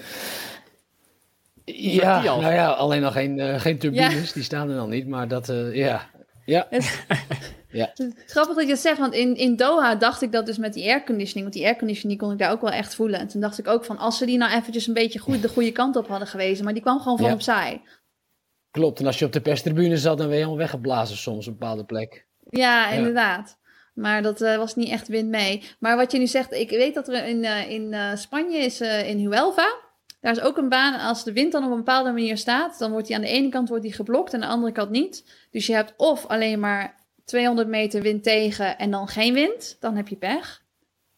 ja, nou ja, alleen nog geen, eh, geen turbines, die staan er nog niet. Maar dat, eh, ja. Ja, *laughs* ja. Grappig dat je het zegt, want in, in Doha dacht ik dat dus met die airconditioning. Want die airconditioning kon ik daar ook wel echt voelen. En toen dacht ik ook van, als ze die nou eventjes een beetje goed de goede kant op hadden gewezen. Maar die kwam gewoon van Ja. opzij. klopt. En als je op de perstribune zat, dan ben je helemaal weggeblazen soms op een bepaalde plek. Ja, inderdaad. Maar dat eh, was niet echt wind mee. Maar wat je nu zegt, ik weet dat er in, eh, in eh, Spanje is, in Huelva. Daar is ook een baan, als de wind dan op een bepaalde manier staat, dan wordt die aan de ene kant wordt die geblokt en aan de andere kant niet. Dus je hebt of alleen maar 200 meter wind tegen en dan geen wind, dan heb je pech.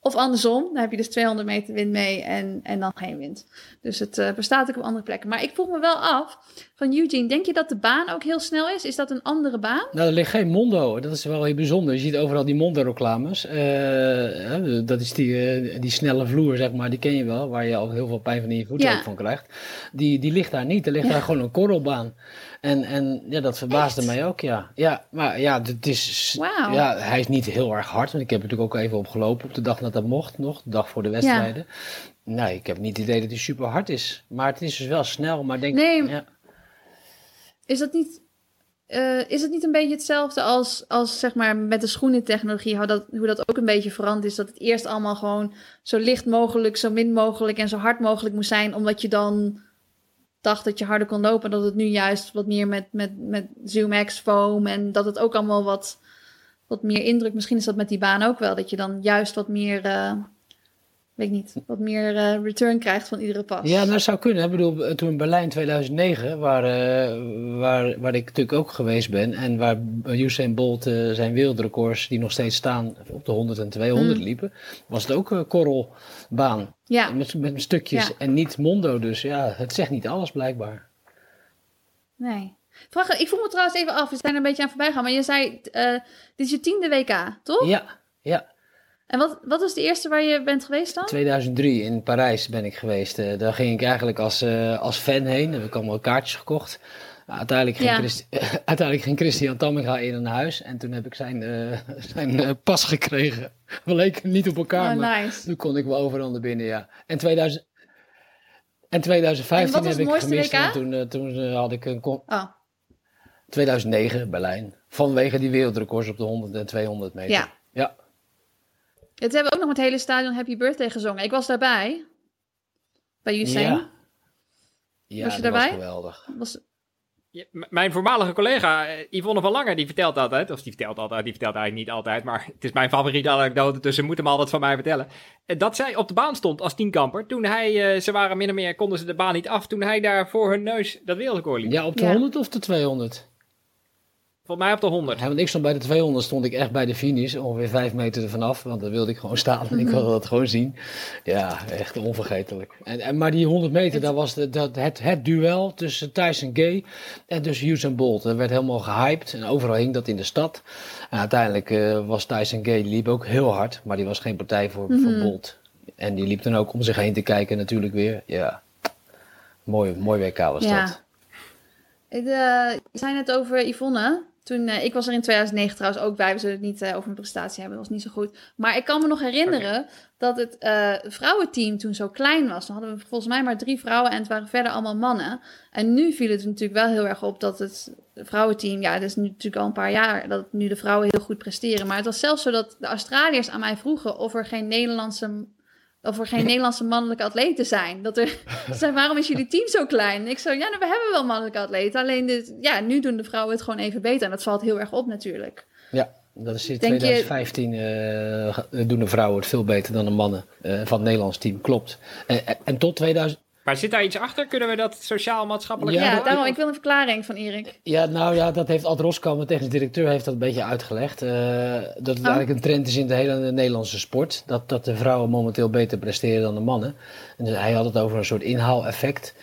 Of andersom, dan heb je dus 200 meter wind mee en, en dan geen wind. Dus het eh, bestaat ook op andere plekken. Maar ik vroeg me wel af, van Eugene, denk je dat de baan ook heel snel is? Is dat een andere baan? Nou, er ligt geen Mondo. Dat is wel heel bijzonder. Je ziet overal die Mondo-reclames. Eh, dat is die, eh, die snelle vloer, zeg maar. Die ken je wel, waar je al heel veel pijn van in je voeten Ja. ook van krijgt. Die, die ligt daar niet. Er ligt Ja. daar gewoon een korrelbaan. En, en ja, dat verbaasde Echt? mij ook, ja. Ja, maar ja, het is... Ja, hij is niet heel erg hard. Want ik heb natuurlijk ook even opgelopen op de dag dat dat mocht nog. De dag voor de wedstrijden. Nee, ik heb niet het idee dat hij super hard is. Maar het is dus wel snel. Maar denk... Nee, ja. Is dat niet, eh, is het niet een beetje hetzelfde als, als zeg maar met de schoenentechnologie, hoe dat, hoe dat ook een beetje veranderd is? Dat het eerst allemaal gewoon zo licht mogelijk, zo min mogelijk en zo hard mogelijk moest zijn, omdat je dan dacht dat je harder kon lopen. Dat het nu juist wat meer met, met, met ZoomX foam en dat het ook allemaal wat, wat meer indruk. Misschien is dat met die baan ook wel, dat je dan juist wat meer, eh, weet ik niet, wat meer eh, return krijgt van iedere pas. Ja, dat zou kunnen. Ik bedoel, eh, toen in Berlijn 2009, waar, eh, waar, waar ik natuurlijk ook geweest ben. En waar Usain Bolt zijn wereldrecords, die nog steeds staan, op de 100 en 200 Mm. liepen. Was het ook een korrelbaan. Ja, Met, met stukjes Ja. en niet mondo. Dus ja, het zegt niet alles blijkbaar. nee. Vraag, ik vroeg me trouwens even af, we zijn er een beetje aan voorbij gaan, maar je zei, dit is je tiende WK, toch? Ja, ja. En wat, wat is de eerste waar je bent geweest dan? 2003 in Parijs ben ik geweest. Eh, daar ging ik eigenlijk als, eh, als fan heen. Heb ik allemaal kaartjes gekocht. Uiteindelijk, ging Ja. Christi- *laughs* uiteindelijk ging Christian Tamminga in naar huis. En toen heb ik zijn, eh, *laughs* zijn pas gekregen. We leken niet op elkaar, Oh, maar nice. toen kon ik wel overal naar binnen, ja. En, 2000, en 2015 En wat was heb ik gemist. Want toen, toen had ik een... Oh, 2009, Berlijn. Vanwege die wereldrecords op de 100 en 200 meter. ja. Ja. Het hebben we ook nog met het hele stadion Happy Birthday gezongen. Ik was daarbij. Bij Usain. Ja. Ja, Was je dat daarbij? was geweldig. Was, Ja, mijn voormalige collega eh, Yvonne van Lange, die vertelt altijd, of die vertelt altijd, die vertelt eigenlijk niet altijd, maar het is mijn favoriete anekdote, dus ze moeten hem altijd van mij vertellen. Eh, Dat zij op de baan stond als tienkamper, toen hij, eh, ze waren min of meer, konden ze de baan niet af, toen hij daar voor hun neus dat wereldrecord liep. Ja, op de Ja. 100 of de 200? Volgens mij op de 100. Ja, want ik stond bij de 200, stond ik echt bij de finish, ongeveer vijf meter ervan af, want dan wilde ik gewoon staan. *laughs* Ik wilde dat gewoon zien. Ja, echt onvergetelijk. En, en, maar die 100 meter, dat was de, dat, het, het duel tussen Tyson Gay en dus Usain Bolt. Dat werd helemaal gehyped en overal hing dat in de stad. En uiteindelijk eh, was Tyson Gay, liep ook heel hard, maar die was geen partij voor, voor Mhm. Bolt. En die liep dan ook om zich heen te kijken natuurlijk weer. Ja, mooi, mooi WK was Ja. dat. Ik, eh, je zei net over Yvonne. Toen, eh, ik was er in 2009 trouwens ook bij. We zullen het niet eh, over mijn prestatie hebben. Dat was niet zo goed. Maar ik kan me nog herinneren dat het eh, vrouwenteam toen zo klein was. Dan hadden we volgens mij maar drie vrouwen en het waren verder allemaal mannen. En nu viel het natuurlijk wel heel erg op dat het vrouwenteam... Ja, het is nu natuurlijk al een paar jaar dat nu de vrouwen heel goed presteren. Maar het was zelfs zo dat de Australiërs aan mij vroegen of er geen Nederlandse... Of er geen Nederlandse mannelijke atleten zijn. Dat er, *laughs* ze zei, waarom is jullie team zo klein? Ik zo, ja, nou, we hebben wel mannelijke atleten. Alleen, dit, ja, nu doen de vrouwen het gewoon even beter. En dat valt heel erg op natuurlijk. Ja, dat is in Denk je- 2015 eh, doen de vrouwen het veel beter dan de mannen eh, van het Nederlands team, klopt. En, en, en tot 2000, Maar zit daar iets achter? Kunnen we dat sociaal-maatschappelijk... Ja, Ja, daarom, ik wil een verklaring van Erik. ja, nou ja, dat heeft Ad Roskam, de technisch directeur, heeft dat een beetje uitgelegd. eh, dat het Oh. eigenlijk een trend is in de hele Nederlandse sport. Dat, dat de vrouwen momenteel beter presteren dan de mannen. En dus hij had het over een soort inhaaleffect.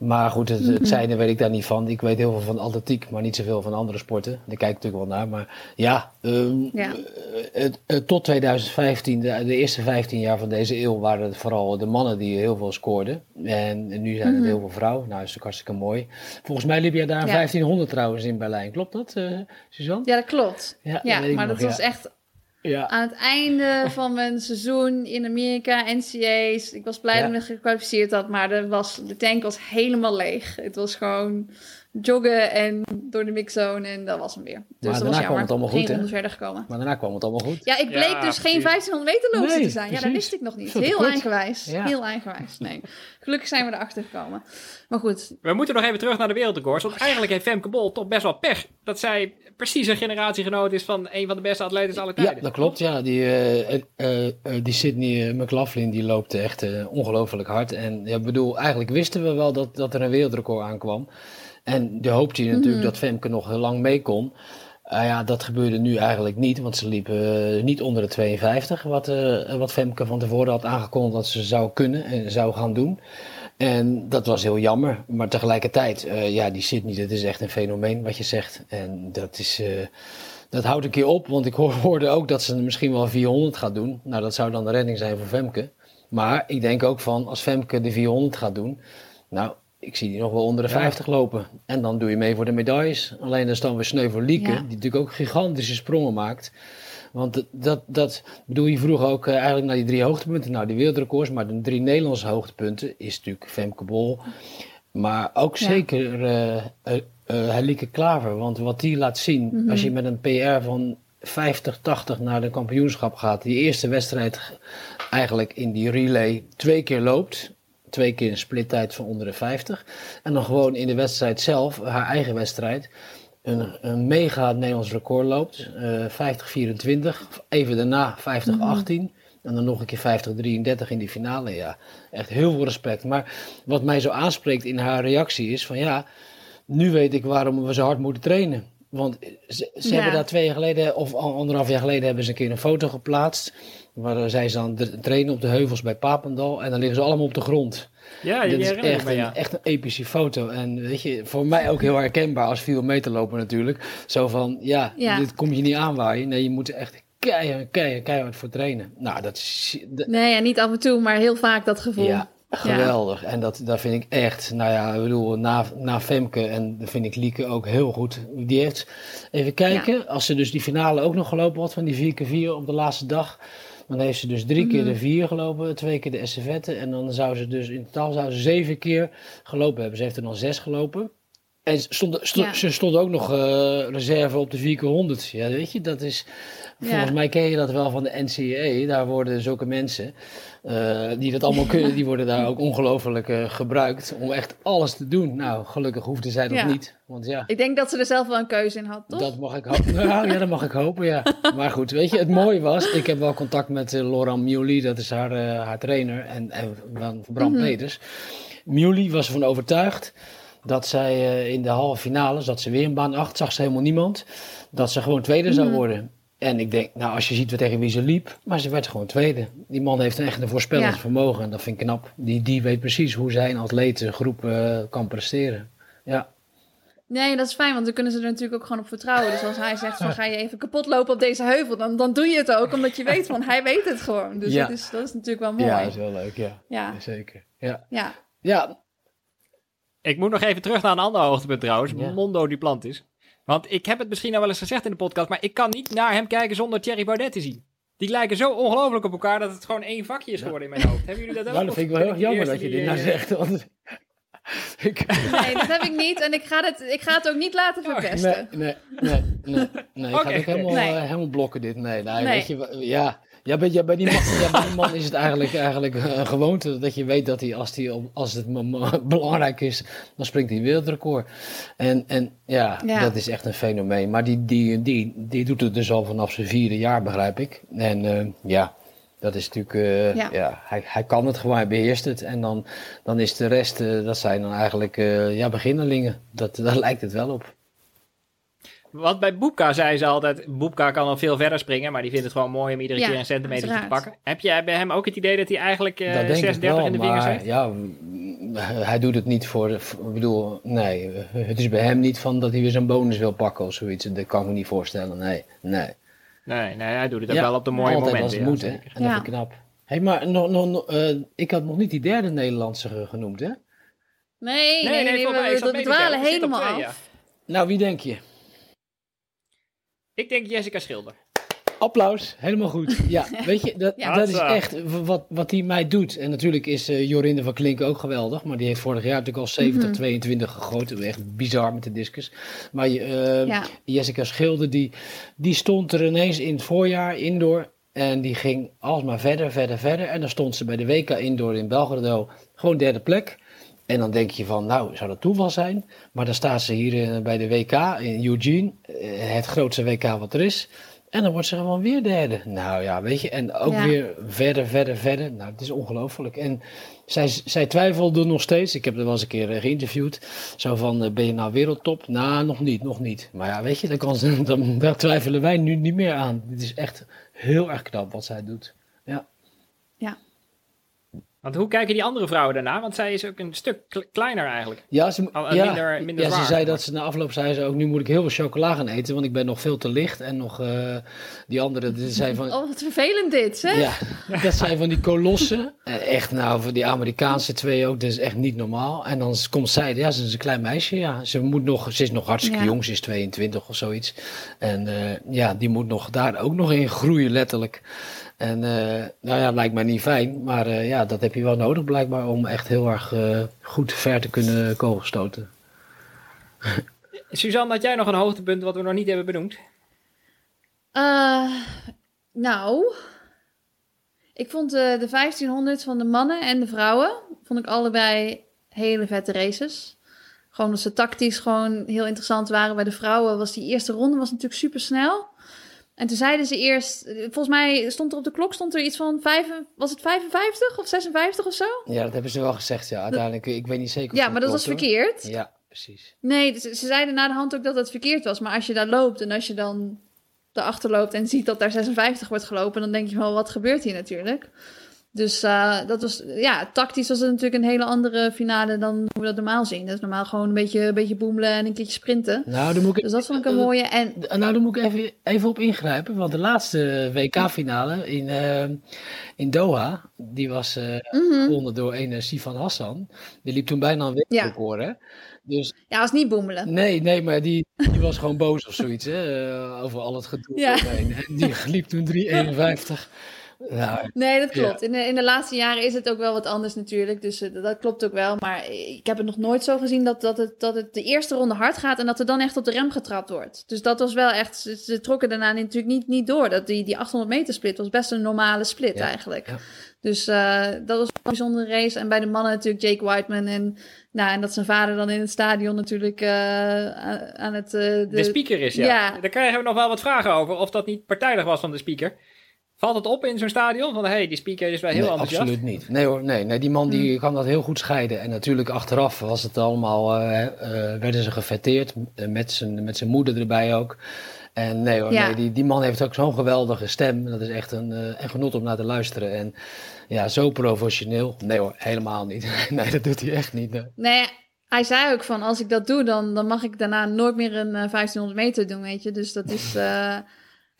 Maar goed, het, Mhm. het zijne weet ik daar niet van. Ik weet heel veel van atletiek, maar niet zoveel van andere sporten. Daar kijk ik natuurlijk wel naar. Maar ja, ehm, Ja. eh, het- eh, tot 2015, de, de eerste 15 jaar van deze eeuw, waren het vooral de mannen die heel veel scoorden. En, en nu zijn het Mhm. heel veel vrouwen. Nou, is ook hartstikke mooi. Volgens mij liep jij daar een Ja. 1500 trouwens in Berlijn. Klopt dat, eh Suzanne? Ja, dat klopt. Ja, maar nog, dat was echt Ja. aan het einde van mijn seizoen in Amerika, NCA's. Ik was blij Ja. dat ik me gekwalificeerd had, maar de, was, de tank was helemaal leeg. Het was gewoon joggen en door de mixzone en dat was hem weer. Dus dat daarna was kwam het allemaal goed, hè? rondes verder gekomen. Maar daarna kwam het allemaal goed. Ja, ik bleek Ja, dus geen precies. 1500 meter loopster Nee, te zijn. Ja, dat wist ik nog niet. Heel eigenwijs. Ja. Heel eigenwijs. Nee. Gelukkig zijn we erachter gekomen. Maar goed, We moeten nog even terug naar de wereldrecords, want eigenlijk heeft Femke Bol toch best wel pech dat zij precies een generatiegenoot is van een van de beste atleten aller Ja, tijden. dat klopt. Ja, die, eh, eh, eh, die Sydney McLaughlin die loopt echt ongelooflijk hard. En ja, ik bedoel, eigenlijk wisten we wel dat, dat er een wereldrecord aankwam. En de hoopte je natuurlijk Mhm. dat Femke nog heel lang mee kon. Ah ja, dat gebeurde nu eigenlijk niet, want ze liep eh, niet onder de 52, wat, wat Femke van tevoren had aangekondigd dat ze zou kunnen en zou gaan doen. En dat was heel jammer, maar tegelijkertijd, eh, ja, die Sydney, dat is echt een fenomeen wat je zegt. En dat is, eh, dat houdt een keer op, want ik hoor- *laughs* hoorde ook dat ze misschien wel 400 gaat doen. Nou, dat zou dan de redding zijn voor Femke. Maar ik denk ook van, als Femke de 400 gaat doen, nou, ik zie die nog wel onder de Ja. 50 lopen. En dan doe je mee voor de medailles. Alleen dat is dan weer sneu voor Lieke, Ja. die natuurlijk ook gigantische sprongen maakt. Want dat, dat, bedoel je vroeg ook eh, eigenlijk naar die drie hoogtepunten. Nou, die wereldrecords, maar de drie Nederlandse hoogtepunten is natuurlijk Femke Bol. Maar ook Ja. zeker eh eh, eh, Helike Klaver. Want wat die laat zien, Mhm. als je met een PR van 50, 80 naar de kampioenschap gaat. Die eerste wedstrijd eigenlijk in die relay twee keer loopt. Twee keer een splittijd van onder de 50. En dan gewoon in de wedstrijd zelf, haar eigen wedstrijd, een, een mega Nederlands record loopt. eh 50-24. Even daarna 50-18. En dan nog een keer 50, 33 in die finale. Ja, echt heel veel respect. Maar wat mij zo aanspreekt in haar reactie is van ja, nu weet ik waarom we zo hard moeten trainen. Want ze, ze Ja. hebben daar twee jaar geleden, of al- anderhalf jaar geleden, hebben ze een keer een foto geplaatst. Waar zij ze aan het trainen op de heuvels bij Papendal. En dan liggen ze allemaal op de grond. Ja, Dit je is herinnert echt me, een, echt een epische foto. En weet je, voor mij ook heel herkenbaar als 4 meter lopen natuurlijk. Zo van, ja, Ja. dit kom je niet aanwaaien. Nee, je moet er echt keihard, keihard, keihard voor trainen. Nou, dat is... dat- Nee, ja, niet af en toe, maar heel vaak dat gevoel. ja, geweldig. En dat, dat vind ik echt, nou ja, ik bedoel, na, na Femke en dat vind ik Lieke ook heel goed. Die heeft, even kijken, als ze dus die finale ook nog gelopen had van die 4x4 op de laatste dag. Dan heeft ze dus drie keer de vier gelopen, twee keer de estafette. En dan zou ze dus in totaal zou ze zeven keer gelopen hebben. Ze heeft er nog zes gelopen. En ze stond, Ja. ze ook nog eh, reserve op de 4 keer 100. Ja, weet je, dat is... Volgens Ja. mij ken je dat wel van de NCAA. Daar worden zulke mensen eh, die dat allemaal kunnen, *laughs* die worden daar ook ongelooflijk eh, gebruikt om echt alles te doen. Nou, gelukkig hoefde zij dat Ja. niet. Want ja, Ik denk dat ze er zelf wel een keuze in had, toch? dat mag ik hopen. *laughs* Nou ja, dat mag ik hopen, ja. *laughs* Maar goed, weet je, het mooie was, ik heb wel contact met eh, Laurent Mioli, dat is haar, haar trainer, en, en van Bram Mhm. Peters. Mioli was ervan overtuigd dat zij eh, in de halve finale, zat ze weer in baan 8, zag ze helemaal niemand, dat ze gewoon tweede zou Mhm. worden. En ik denk, nou, als je ziet wat tegen wie ze liep, maar ze werd gewoon tweede. Die man heeft echt een voorspellend Ja. vermogen en dat vind ik knap. Die, die weet precies hoe zijn atletengroep eh kan presteren. Ja. Nee, dat is fijn, want dan kunnen ze er natuurlijk ook gewoon op vertrouwen. Dus als hij zegt van ga je even kapot lopen op deze heuvel, dan, dan doe je het ook, omdat je weet van hij weet het gewoon. Dus Ja. dat, is, dat is natuurlijk wel mooi. Ja, Ja, dat is wel leuk, ja. ja. Zeker. Ja. ja. Ja, Ik moet nog even terug naar een ander hoogtepunt trouwens. Mondo Duplantis. Want ik heb het misschien al wel eens gezegd in de podcast, maar ik kan niet naar hem kijken zonder Thierry Baudet te zien. Die lijken zo ongelooflijk op elkaar dat het gewoon één vakje is geworden in mijn hoofd. Hebben jullie dat ook? Nou, dat vind ik wel heel jammer dat je die, dit nou zegt. Want *laughs* ik, Nee, dat heb ik niet en ik ga het, ik ga het ook niet laten verpesten. nee, nee, nee, nee, nee. Ik Oké. ga het ook helemaal, Nee. eh, helemaal blokken dit. Nee, nee, Nee. weet je, ja. Ja, bij, ja, bij, die man, ja, bij die man is het eigenlijk, eigenlijk een gewoonte dat je weet dat hij, als, hij als het belangrijk is, dan springt hij wereldrecord. En, en ja, Ja. dat is echt een fenomeen. Maar die, die, die, die doet het dus al vanaf zijn vierde jaar, begrijp ik. En eh, ja, dat is natuurlijk, eh, Ja. ja, hij, hij kan het gewoon, hij beheerst het. En dan, dan is de rest, eh, dat zijn dan eigenlijk ja, beginnelingen. Dat, daar lijkt het wel op. Want bij Boepka zei ze altijd, Boepka kan al veel verder springen, maar die vindt het gewoon mooi om iedere Ja, keer een centimeter te pakken. Heb jij bij hem ook het idee dat hij eigenlijk eh dat denk 36 ik wel, in de vingers heeft? ja, hij doet het niet voor, ik bedoel, nee, eh, het is bij hem niet van dat hij weer zo'n bonus wil pakken of zoiets. Dat kan ik me niet voorstellen, nee, nee. Nee, nee, hij doet het ook Ja, wel op de mooie altijd momenten. als het ja, moet, hè. En dat Ja. vind ik knap. Hé, maar nog, nog, nog, eh, ik had nog niet die derde Nederlandse ge- genoemd, hè? Nee, nee, nee, we, dwalen helemaal twee, af. Nou, wie denk je? Ik denk Jessica Schilder. Applaus, helemaal goed. Ja, *laughs* weet je, dat, Ja. dat is echt wat, wat die mij doet. En natuurlijk is eh, Jorinde van Klinken ook geweldig. Maar die heeft vorig jaar natuurlijk al 70, Mhm. 22 gegoten. Echt bizar met de discus. Maar eh, Ja. Jessica Schilder, die, die stond er ineens in het voorjaar indoor. En die ging alsmaar verder, verder, verder. En dan stond ze bij de WK Indoor in Belgrado gewoon derde plek. En dan denk je van, nou, zou dat toeval zijn? Maar dan staat ze hier eh, bij de WK in Eugene, eh, het grootste WK wat er is. En dan wordt ze gewoon weer derde. Nou ja, weet je, en ook Ja. weer verder, verder, verder. Nou, het is ongelooflijk. En zij, zij twijfelde nog steeds. Ik heb er wel eens een keer eh, geïnterviewd. Zo van, ben je nou wereldtop? Nou, nog niet, nog niet. Maar ja, weet je, daar, kan ze, *laughs* dan, daar twijfelen wij nu niet meer aan. Dit is echt heel erg knap wat zij doet. Ja. Want hoe kijken die andere vrouwen daarna? Want zij is ook een stuk kle- kleiner eigenlijk. Ja, ze, Al- ja, minder- minder ja, ze zwaar. zei dat ze na afloop zei ze ook, nu moet ik heel veel chocola gaan eten, want ik ben nog veel te licht. En nog eh, die andere, die *laughs* zei van, Oh, wat vervelend dit, hè? ja, dat zijn van die kolossen. En echt, nou, voor die Amerikaanse twee ook, dat is echt niet normaal. En dan komt zij, ja, ze is een klein meisje, ja. Ze moet nog, ze is nog hartstikke Ja. jong, ze is 22 of zoiets. En eh, ja, die moet nog daar ook nog in groeien, letterlijk. En eh, nou ja, lijkt mij niet fijn, maar eh, ja, dat heb je wel nodig blijkbaar om echt heel erg eh, goed ver te kunnen kogelstoten. *laughs* Suzanne, had jij nog een hoogtepunt wat we nog niet hebben benoemd? Eh, nou, ik vond eh, de 1500 van de mannen en de vrouwen, vond ik allebei hele vette races. Gewoon dat ze tactisch gewoon heel interessant waren. Bij de vrouwen was die eerste ronde was natuurlijk super snel. En toen zeiden ze eerst, volgens mij stond er op de klok stond er iets van vijf, was het 55 of 56 of zo? Ja, dat hebben ze wel gezegd, ja. Uiteindelijk, ik weet niet zeker of Ja, maar dat was hoor. verkeerd. Ja, precies. Nee, dus ze zeiden na de hand ook dat het verkeerd was. Maar als je daar loopt en als je dan erachter loopt en ziet dat daar 56 wordt gelopen, dan denk je wel, wat gebeurt hier natuurlijk? Dus eh, dat was, ja, tactisch was het natuurlijk een hele andere finale dan hoe we dat normaal zien. Dat is normaal gewoon een beetje, een beetje boemelen en een keertje sprinten. Nou, dan moet ik, Dus dat vond ik een mooie. En nou, dan moet ik even, even op ingrijpen. Want de laatste WK-finale in, eh, in Doha, die was eh mhm. gewonnen door een Sifan Hassan. Die liep toen bijna een wereldrecord, hè. Dus ja, was niet boemelen. nee, nee, maar die, die was gewoon boos of zoiets, hè. over al het gedoe Ja. En die liep toen 3,51. Nee, dat klopt. In, de, in de laatste jaren is het ook wel wat anders natuurlijk. Dus eh, dat klopt ook wel. Maar ik heb het nog nooit zo gezien dat, dat, het, dat het de eerste ronde hard gaat en dat er dan echt op de rem getrapt wordt. Dus dat was wel echt. Ze, ze trokken daarna natuurlijk niet, niet door. Dat die, die 800 meter split was best een normale split Ja, eigenlijk. ja. Dus eh, dat was een bijzondere race. En bij de mannen natuurlijk Jake Whiteman. En, nou, en dat zijn vader dan in het stadion natuurlijk eh, aan het. eh, de, De speaker is, ja. Ja. Daar krijgen we nog wel wat vragen over. Of dat niet partijdig was van de speaker. Valt het op in zo'n stadion? Van, hé, hey, die speaker is wel heel nee, enthousiast. absoluut niet. Nee hoor, nee, nee die man die Hmm. kan dat heel goed scheiden. En natuurlijk achteraf was het allemaal, eh, eh, werden ze gefeteerd eh, met zijn, met zijn moeder erbij ook. En nee hoor, Ja. nee, die, die man heeft ook zo'n geweldige stem. Dat is echt een, een genot om naar te luisteren. En ja, zo professioneel. Nee hoor, helemaal niet. *laughs* nee, dat doet hij echt niet. nee. Nee, hij zei ook van als ik dat doe, dan, dan mag ik daarna nooit meer een eh, 1500 meter doen, weet je. Dus dat is.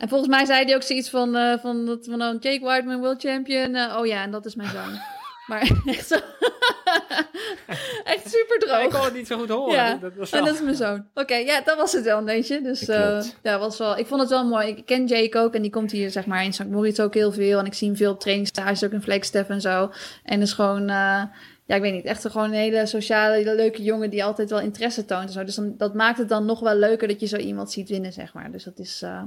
En volgens mij zei hij ook zoiets van, eh, van, dat, van oh, Jake Whiteman, world champion. eh, oh ja, en dat is mijn zoon. *laughs* maar echt zo. *laughs* echt super Ja, ik kon droog. het niet zo goed horen. Ja, Dat was En dat is mijn zoon. Oké, ja, dat was het wel, weet je. Dus eh ja, was wel, ik vond het wel mooi. Ik ken Jake ook en die komt hier zeg maar in St. Moritz ook heel veel. En ik zie hem veel op trainingstages, ook in Flagstaff en zo. En is gewoon, eh, ja, ik weet niet, echt gewoon een hele sociale, hele leuke jongen die altijd wel interesse toont en zo. Dus dan, dat maakt het dan nog wel leuker dat je zo iemand ziet winnen, zeg maar. Dus dat is eh,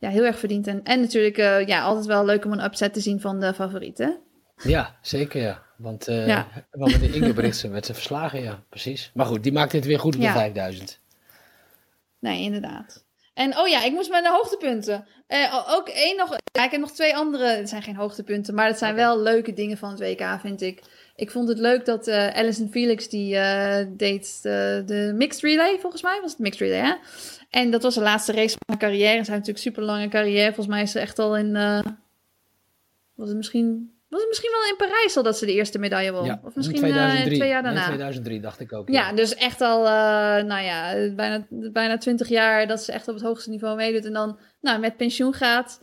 ja, heel erg verdiend. En, en natuurlijk, eh, ja, altijd wel leuk om een upset te zien van de favorieten. Ja, zeker ja. Want, eh Ja. *laughs* want met de Ingebrigtsen werd ze verslagen, ja, precies. Maar goed, die maakt dit weer goed op Ja. de 5000. Nee, inderdaad. En oh ja, ik moest met de hoogtepunten. Eh, ook één nog. Ja, ik heb nog twee andere. Het zijn geen hoogtepunten, maar het zijn wel leuke dingen van het WK, vind ik. Ik vond het leuk dat eh Alison Felix die eh, deed de, de mixed relay, volgens mij was het mixed relay, hè? En dat was de laatste race van haar carrière. Ze heeft natuurlijk super lange carrière. Volgens mij is ze echt al in. eh, was het misschien. Was het misschien wel in Parijs al dat ze de eerste medaille won? Ja, of misschien in eh, 2003. twee jaar daarna. 2003 dacht ik ook. Ja, dus echt al, eh, nou ja, bijna, bijna 20 jaar dat ze echt op het hoogste niveau meedoet. En dan nou, met pensioen gaat,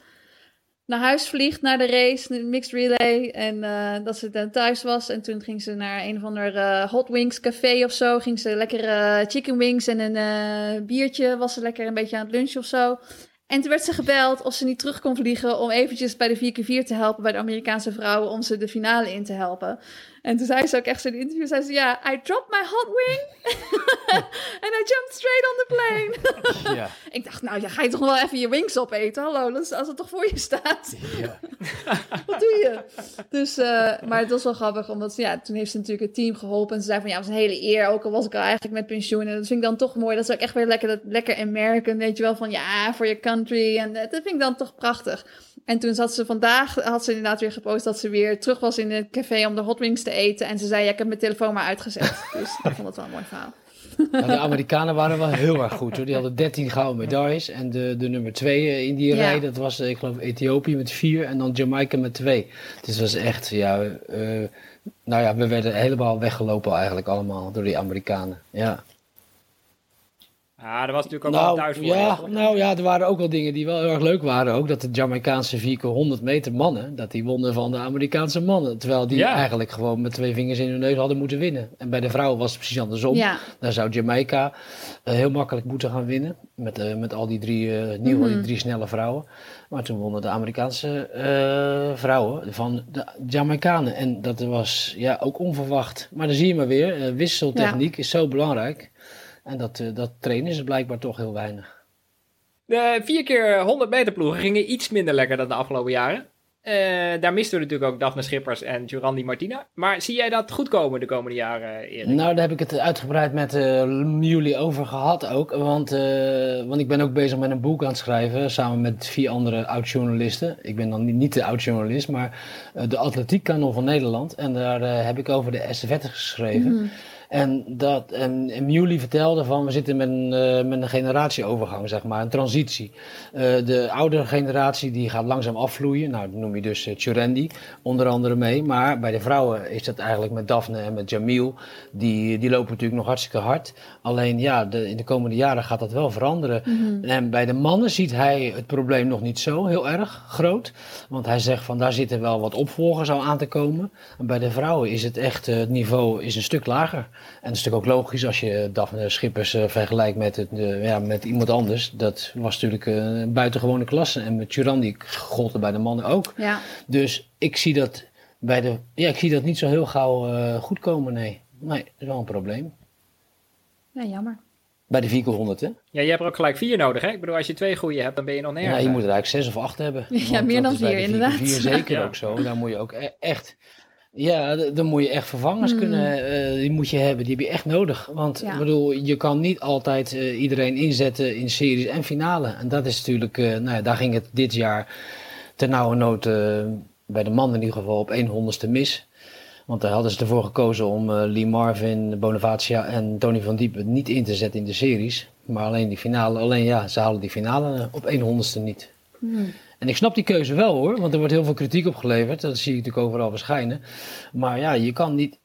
naar huis vliegt, naar de race, de mixed relay. En eh, dat ze dan thuis was. En toen ging ze naar een of ander eh, Hot Wings café of zo. Ging ze lekker eh, chicken wings en een biertje. Was ze lekker een beetje aan het lunchen of zo. En toen werd ze gebeld of ze niet terug kon vliegen om eventjes bij de 4x4 te helpen bij de Amerikaanse vrouwen om ze de finale in te helpen. En toen zei ze ook echt in het interview, zei ze, ja, I dropped my hot wing *laughs* and I jumped straight on the plane. *laughs* Ja, ik dacht, nou, ja, ga je toch wel even je wings opeten? Hallo, dat is- als het toch voor je staat. ja. *laughs* Wat doe je? Dus, eh, maar het was wel grappig, omdat ze, ja, toen heeft ze natuurlijk het team geholpen. En ze zei van, ja, het was een hele eer, ook al was ik al eigenlijk met pensioen. En dat vind ik dan toch mooi. Dat is ook echt weer lekker, dat, lekker American, weet je wel, van ja, voor je country. En eh, dat vind ik dan toch prachtig. En toen zat ze vandaag, had ze inderdaad weer gepost dat ze weer terug was in het café om de hot wings te eten. En ze zei, ja, ik heb mijn telefoon maar uitgezet. *laughs* Dus ik vond het wel een mooi verhaal. Nou, de Amerikanen waren wel heel erg goed hoor. Die hadden 13 gouden medailles. En de, de nummer 2 in die Ja. rij, dat was eh, ik geloof Ethiopië met 4 en dan Jamaica met 2. Dus het was echt, ja, eh, nou ja, we werden helemaal weggelopen eigenlijk allemaal door die Amerikanen. Ja. Ja, dat was natuurlijk ook wel Nou thuis voor. ja, nou ja, er waren ook wel dingen die wel heel erg leuk waren. Ook dat de Jamaicaanse 4 keer 100 meter mannen, dat die wonnen van de Amerikaanse mannen. Terwijl die Ja. eigenlijk gewoon met twee vingers in hun neus hadden moeten winnen. En bij de vrouwen was het precies andersom. Ja, Daar zou Jamaica eh, heel makkelijk moeten gaan winnen. Met, eh, met al die drie, eh nieuwe, Mhm. die drie snelle vrouwen. Maar toen wonnen de Amerikaanse eh, vrouwen van de Jamaicanen. En dat was ja, ook onverwacht. Maar dan zie je maar weer, eh, wisseltechniek is zo belangrijk. En dat, eh, dat trainen ze blijkbaar toch heel weinig. De vier keer 100 meter ploegen gingen iets minder lekker dan de afgelopen jaren. Eh, daar misten we natuurlijk ook Daphne Schippers en Jurandi Martina. Maar zie jij dat goed komen de komende jaren, Erik? Nou, daar heb ik het uitgebreid met eh, jullie over gehad ook. Want, eh, want ik ben ook bezig met een boek aan het schrijven. Samen met vier andere oud-journalisten. Ik ben dan niet, niet de oud-journalist, maar uh, de atletiekkanon van Nederland. En daar heb ik over de estafette geschreven. Mhm. En, dat, en, en Muley vertelde van, we zitten met een, uh, met een generatieovergang, zeg maar, een transitie. Uh, de oudere generatie die gaat langzaam afvloeien. Nou, dat noem je dus uh, Churendi, onder andere mee. Maar bij de vrouwen is dat eigenlijk met Daphne en met Jamil. Die, die lopen natuurlijk nog hartstikke hard. Alleen ja, de, in de komende jaren gaat dat wel veranderen. Mm -hmm. En bij de mannen ziet hij het probleem nog niet zo heel erg groot. Want hij zegt van, daar zitten wel wat opvolgers aan te komen. En bij de vrouwen is het echt, het niveau is een stuk lager. En dat is natuurlijk ook logisch als je Daphne Schippers uh, vergelijkt met, het, uh, ja, met iemand anders. Dat was natuurlijk uh, een buitengewone klasse. En met Turandi gold er bij de mannen ook. Ja. Dus ik zie dat, bij de, ja, ik zie dat niet zo heel gauw goed komen, nee. Nee, dat is wel een probleem. Ja, jammer. Bij de 400, hè? Ja, je hebt er ook gelijk vier nodig, hè? Ik bedoel, als je twee goede hebt, dan ben je nog nergens. Ja, je moet er eigenlijk zes of acht hebben. *laughs* Ja, meer dan vier, inderdaad. Vier zeker *laughs* ja. ook zo. Daar moet je ook e echt... Ja, dan moet je echt vervangers Hmm. kunnen, uh, die moet je hebben, die heb je echt nodig. Want Ja. ik bedoel, je kan niet altijd uh, iedereen inzetten in series en finale. En dat is natuurlijk, uh, nou ja, daar ging het dit jaar ten nauwe nood bij de mannen in ieder geval op één honderdste mis. Want daar hadden ze ervoor gekozen om Lee Marvin, Bonavacia en Tony van Diepen niet in te zetten in de series. Maar alleen die finale, alleen ja, ze halen die finale op één honderdste niet. Hmm. En ik snap die keuze wel hoor, want er wordt heel veel kritiek op geleverd. Dat zie ik natuurlijk overal verschijnen. Maar ja, je kan niet.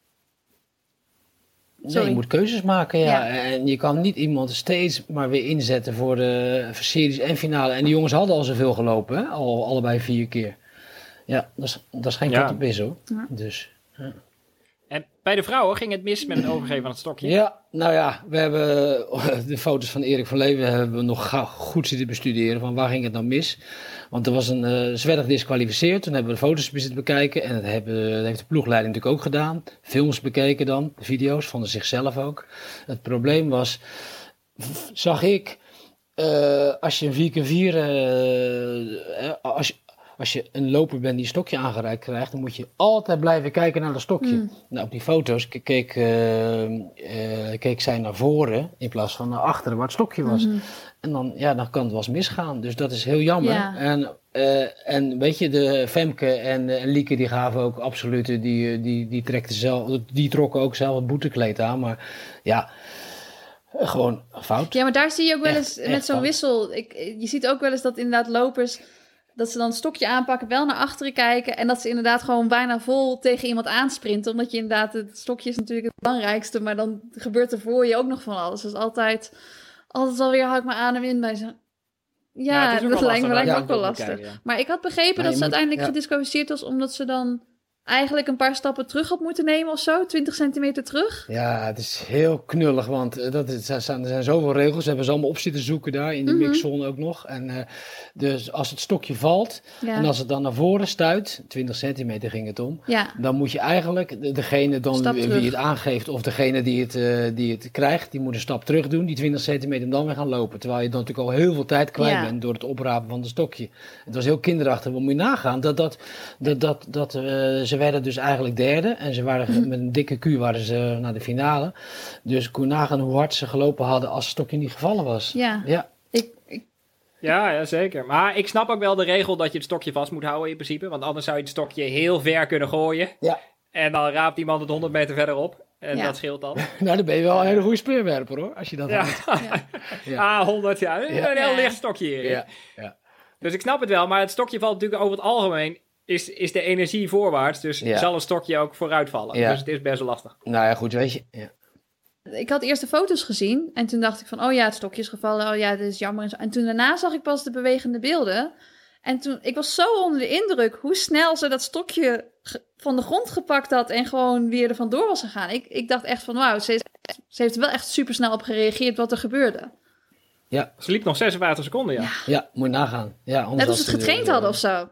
Nee, je moet keuzes maken, ja. Ja. En je kan niet iemand steeds maar weer inzetten voor de series en finale. En die jongens hadden al zoveel gelopen, hè? Al, allebei vier keer. Ja, dat is, dat is geen Ja. op is hoor. Ja. Dus. En bij de vrouwen ging het mis met het overgeven van het stokje. Ja, nou ja, we hebben *laughs* de foto's van Erik van Leeuwen hebben we nog goed zitten bestuderen van waar ging het nou mis. Want er was een uh, ze werden gedisqualificeerd, toen hebben we de foto's zitten bekijken en dat, hebben, heeft de ploegleiding natuurlijk ook gedaan. Films bekeken dan, de video's, vonden zichzelf ook. Het probleem was, zag ik, eh, als je een 4x4, eh, eh, als, als je een loper bent die een stokje aangereikt krijgt, dan moet je altijd blijven kijken naar dat stokje. Mm. Nou, op die foto's ke- keek, eh, eh, keek zij naar voren in plaats van naar achteren waar het stokje was. Mhm. En dan, ja, dan kan het wel eens misgaan. Dus dat is heel jammer. Ja. En, eh, en weet je, de Femke en, en Lieke die gaven ook absoluut, eh, die, die, die, trekten zelf, die trokken ook zelf het boetekleed aan. Maar ja, gewoon fout. Ja, maar daar zie je ook wel eens echt met zo'n wissel. Ik, je ziet ook wel eens dat inderdaad lopers. Dat ze dan een stokje aanpakken, wel naar achteren kijken. En dat ze inderdaad gewoon bijna vol tegen iemand aansprinten. Omdat je inderdaad, het stokje is natuurlijk het belangrijkste. Maar dan gebeurt er voor je ook nog van alles. Dus altijd, altijd wel weer hou ik mijn adem in bij ze. Ja, het is ook dat wel lijkt me, lijkt me ook wel lastig. Maar ik had begrepen Maar dat ze moet- uiteindelijk ja. gedisqualificeerd was. Omdat ze dan eigenlijk een paar stappen terug had moeten nemen of zo. 20 centimeter terug. Ja, het is heel knullig, want eh, dat is, er, zijn, er zijn zoveel regels. We hebben ze allemaal op zitten zoeken daar, in de Mhm. mixzone ook nog. En eh, dus als het stokje valt Ja, en als het dan naar voren stuit, 20 centimeter ging het om, ja. dan moet je eigenlijk de- degene dan wie het aangeeft of degene die het, eh, die het krijgt, die moet een stap terug doen, die 20 centimeter en dan weer gaan lopen. Terwijl je dan natuurlijk al heel veel tijd kwijt Ja. bent door het oprapen van het stokje. Het was heel kinderachtig, wat moet je nagaan? Dat, dat, dat, dat, dat, ze werden dus eigenlijk derde en ze waren Mhm. met een dikke Q waren ze naar de finale. Dus kon je nagaan hoe hard ze gelopen hadden als het stokje niet gevallen was. Ja. Ja, Ik, ik, Ja, ja, zeker. Maar ik snap ook wel de regel dat je het stokje vast moet houden in principe. Want anders zou je het stokje heel ver kunnen gooien. Ja. En dan raapt iemand het 100 meter verderop. En Ja. dat scheelt dan. *laughs* nou dan ben je wel een hele goede speerwerper hoor, als je dat Ja. *laughs* Ja. Ah, 100, ja. Een heel licht stokje hier. Ja, ja. Dus ik snap het wel. Maar het stokje valt natuurlijk over het algemeen. Is, is de energie voorwaarts. Dus Ja. zal een stokje ook vooruit vallen. Ja. Dus het is best wel lastig. Nou ja, goed, weet je. Ja. ik had eerst de foto's gezien en toen dacht ik van, oh ja, het stokje is gevallen, oh ja, dit is jammer. En, zo. en toen daarna zag ik pas de bewegende beelden. En toen, ik was zo onder de indruk hoe snel ze dat stokje van de grond gepakt had en gewoon weer er vandoor was gegaan. Ik, ik dacht echt van, wauw, ze, ze heeft er wel echt super snel op gereageerd wat er gebeurde. Ze liep nog 56 seconden, ja. Ja, moet je nagaan. Ja, anders Net als ze het getraind de- hadden of zo.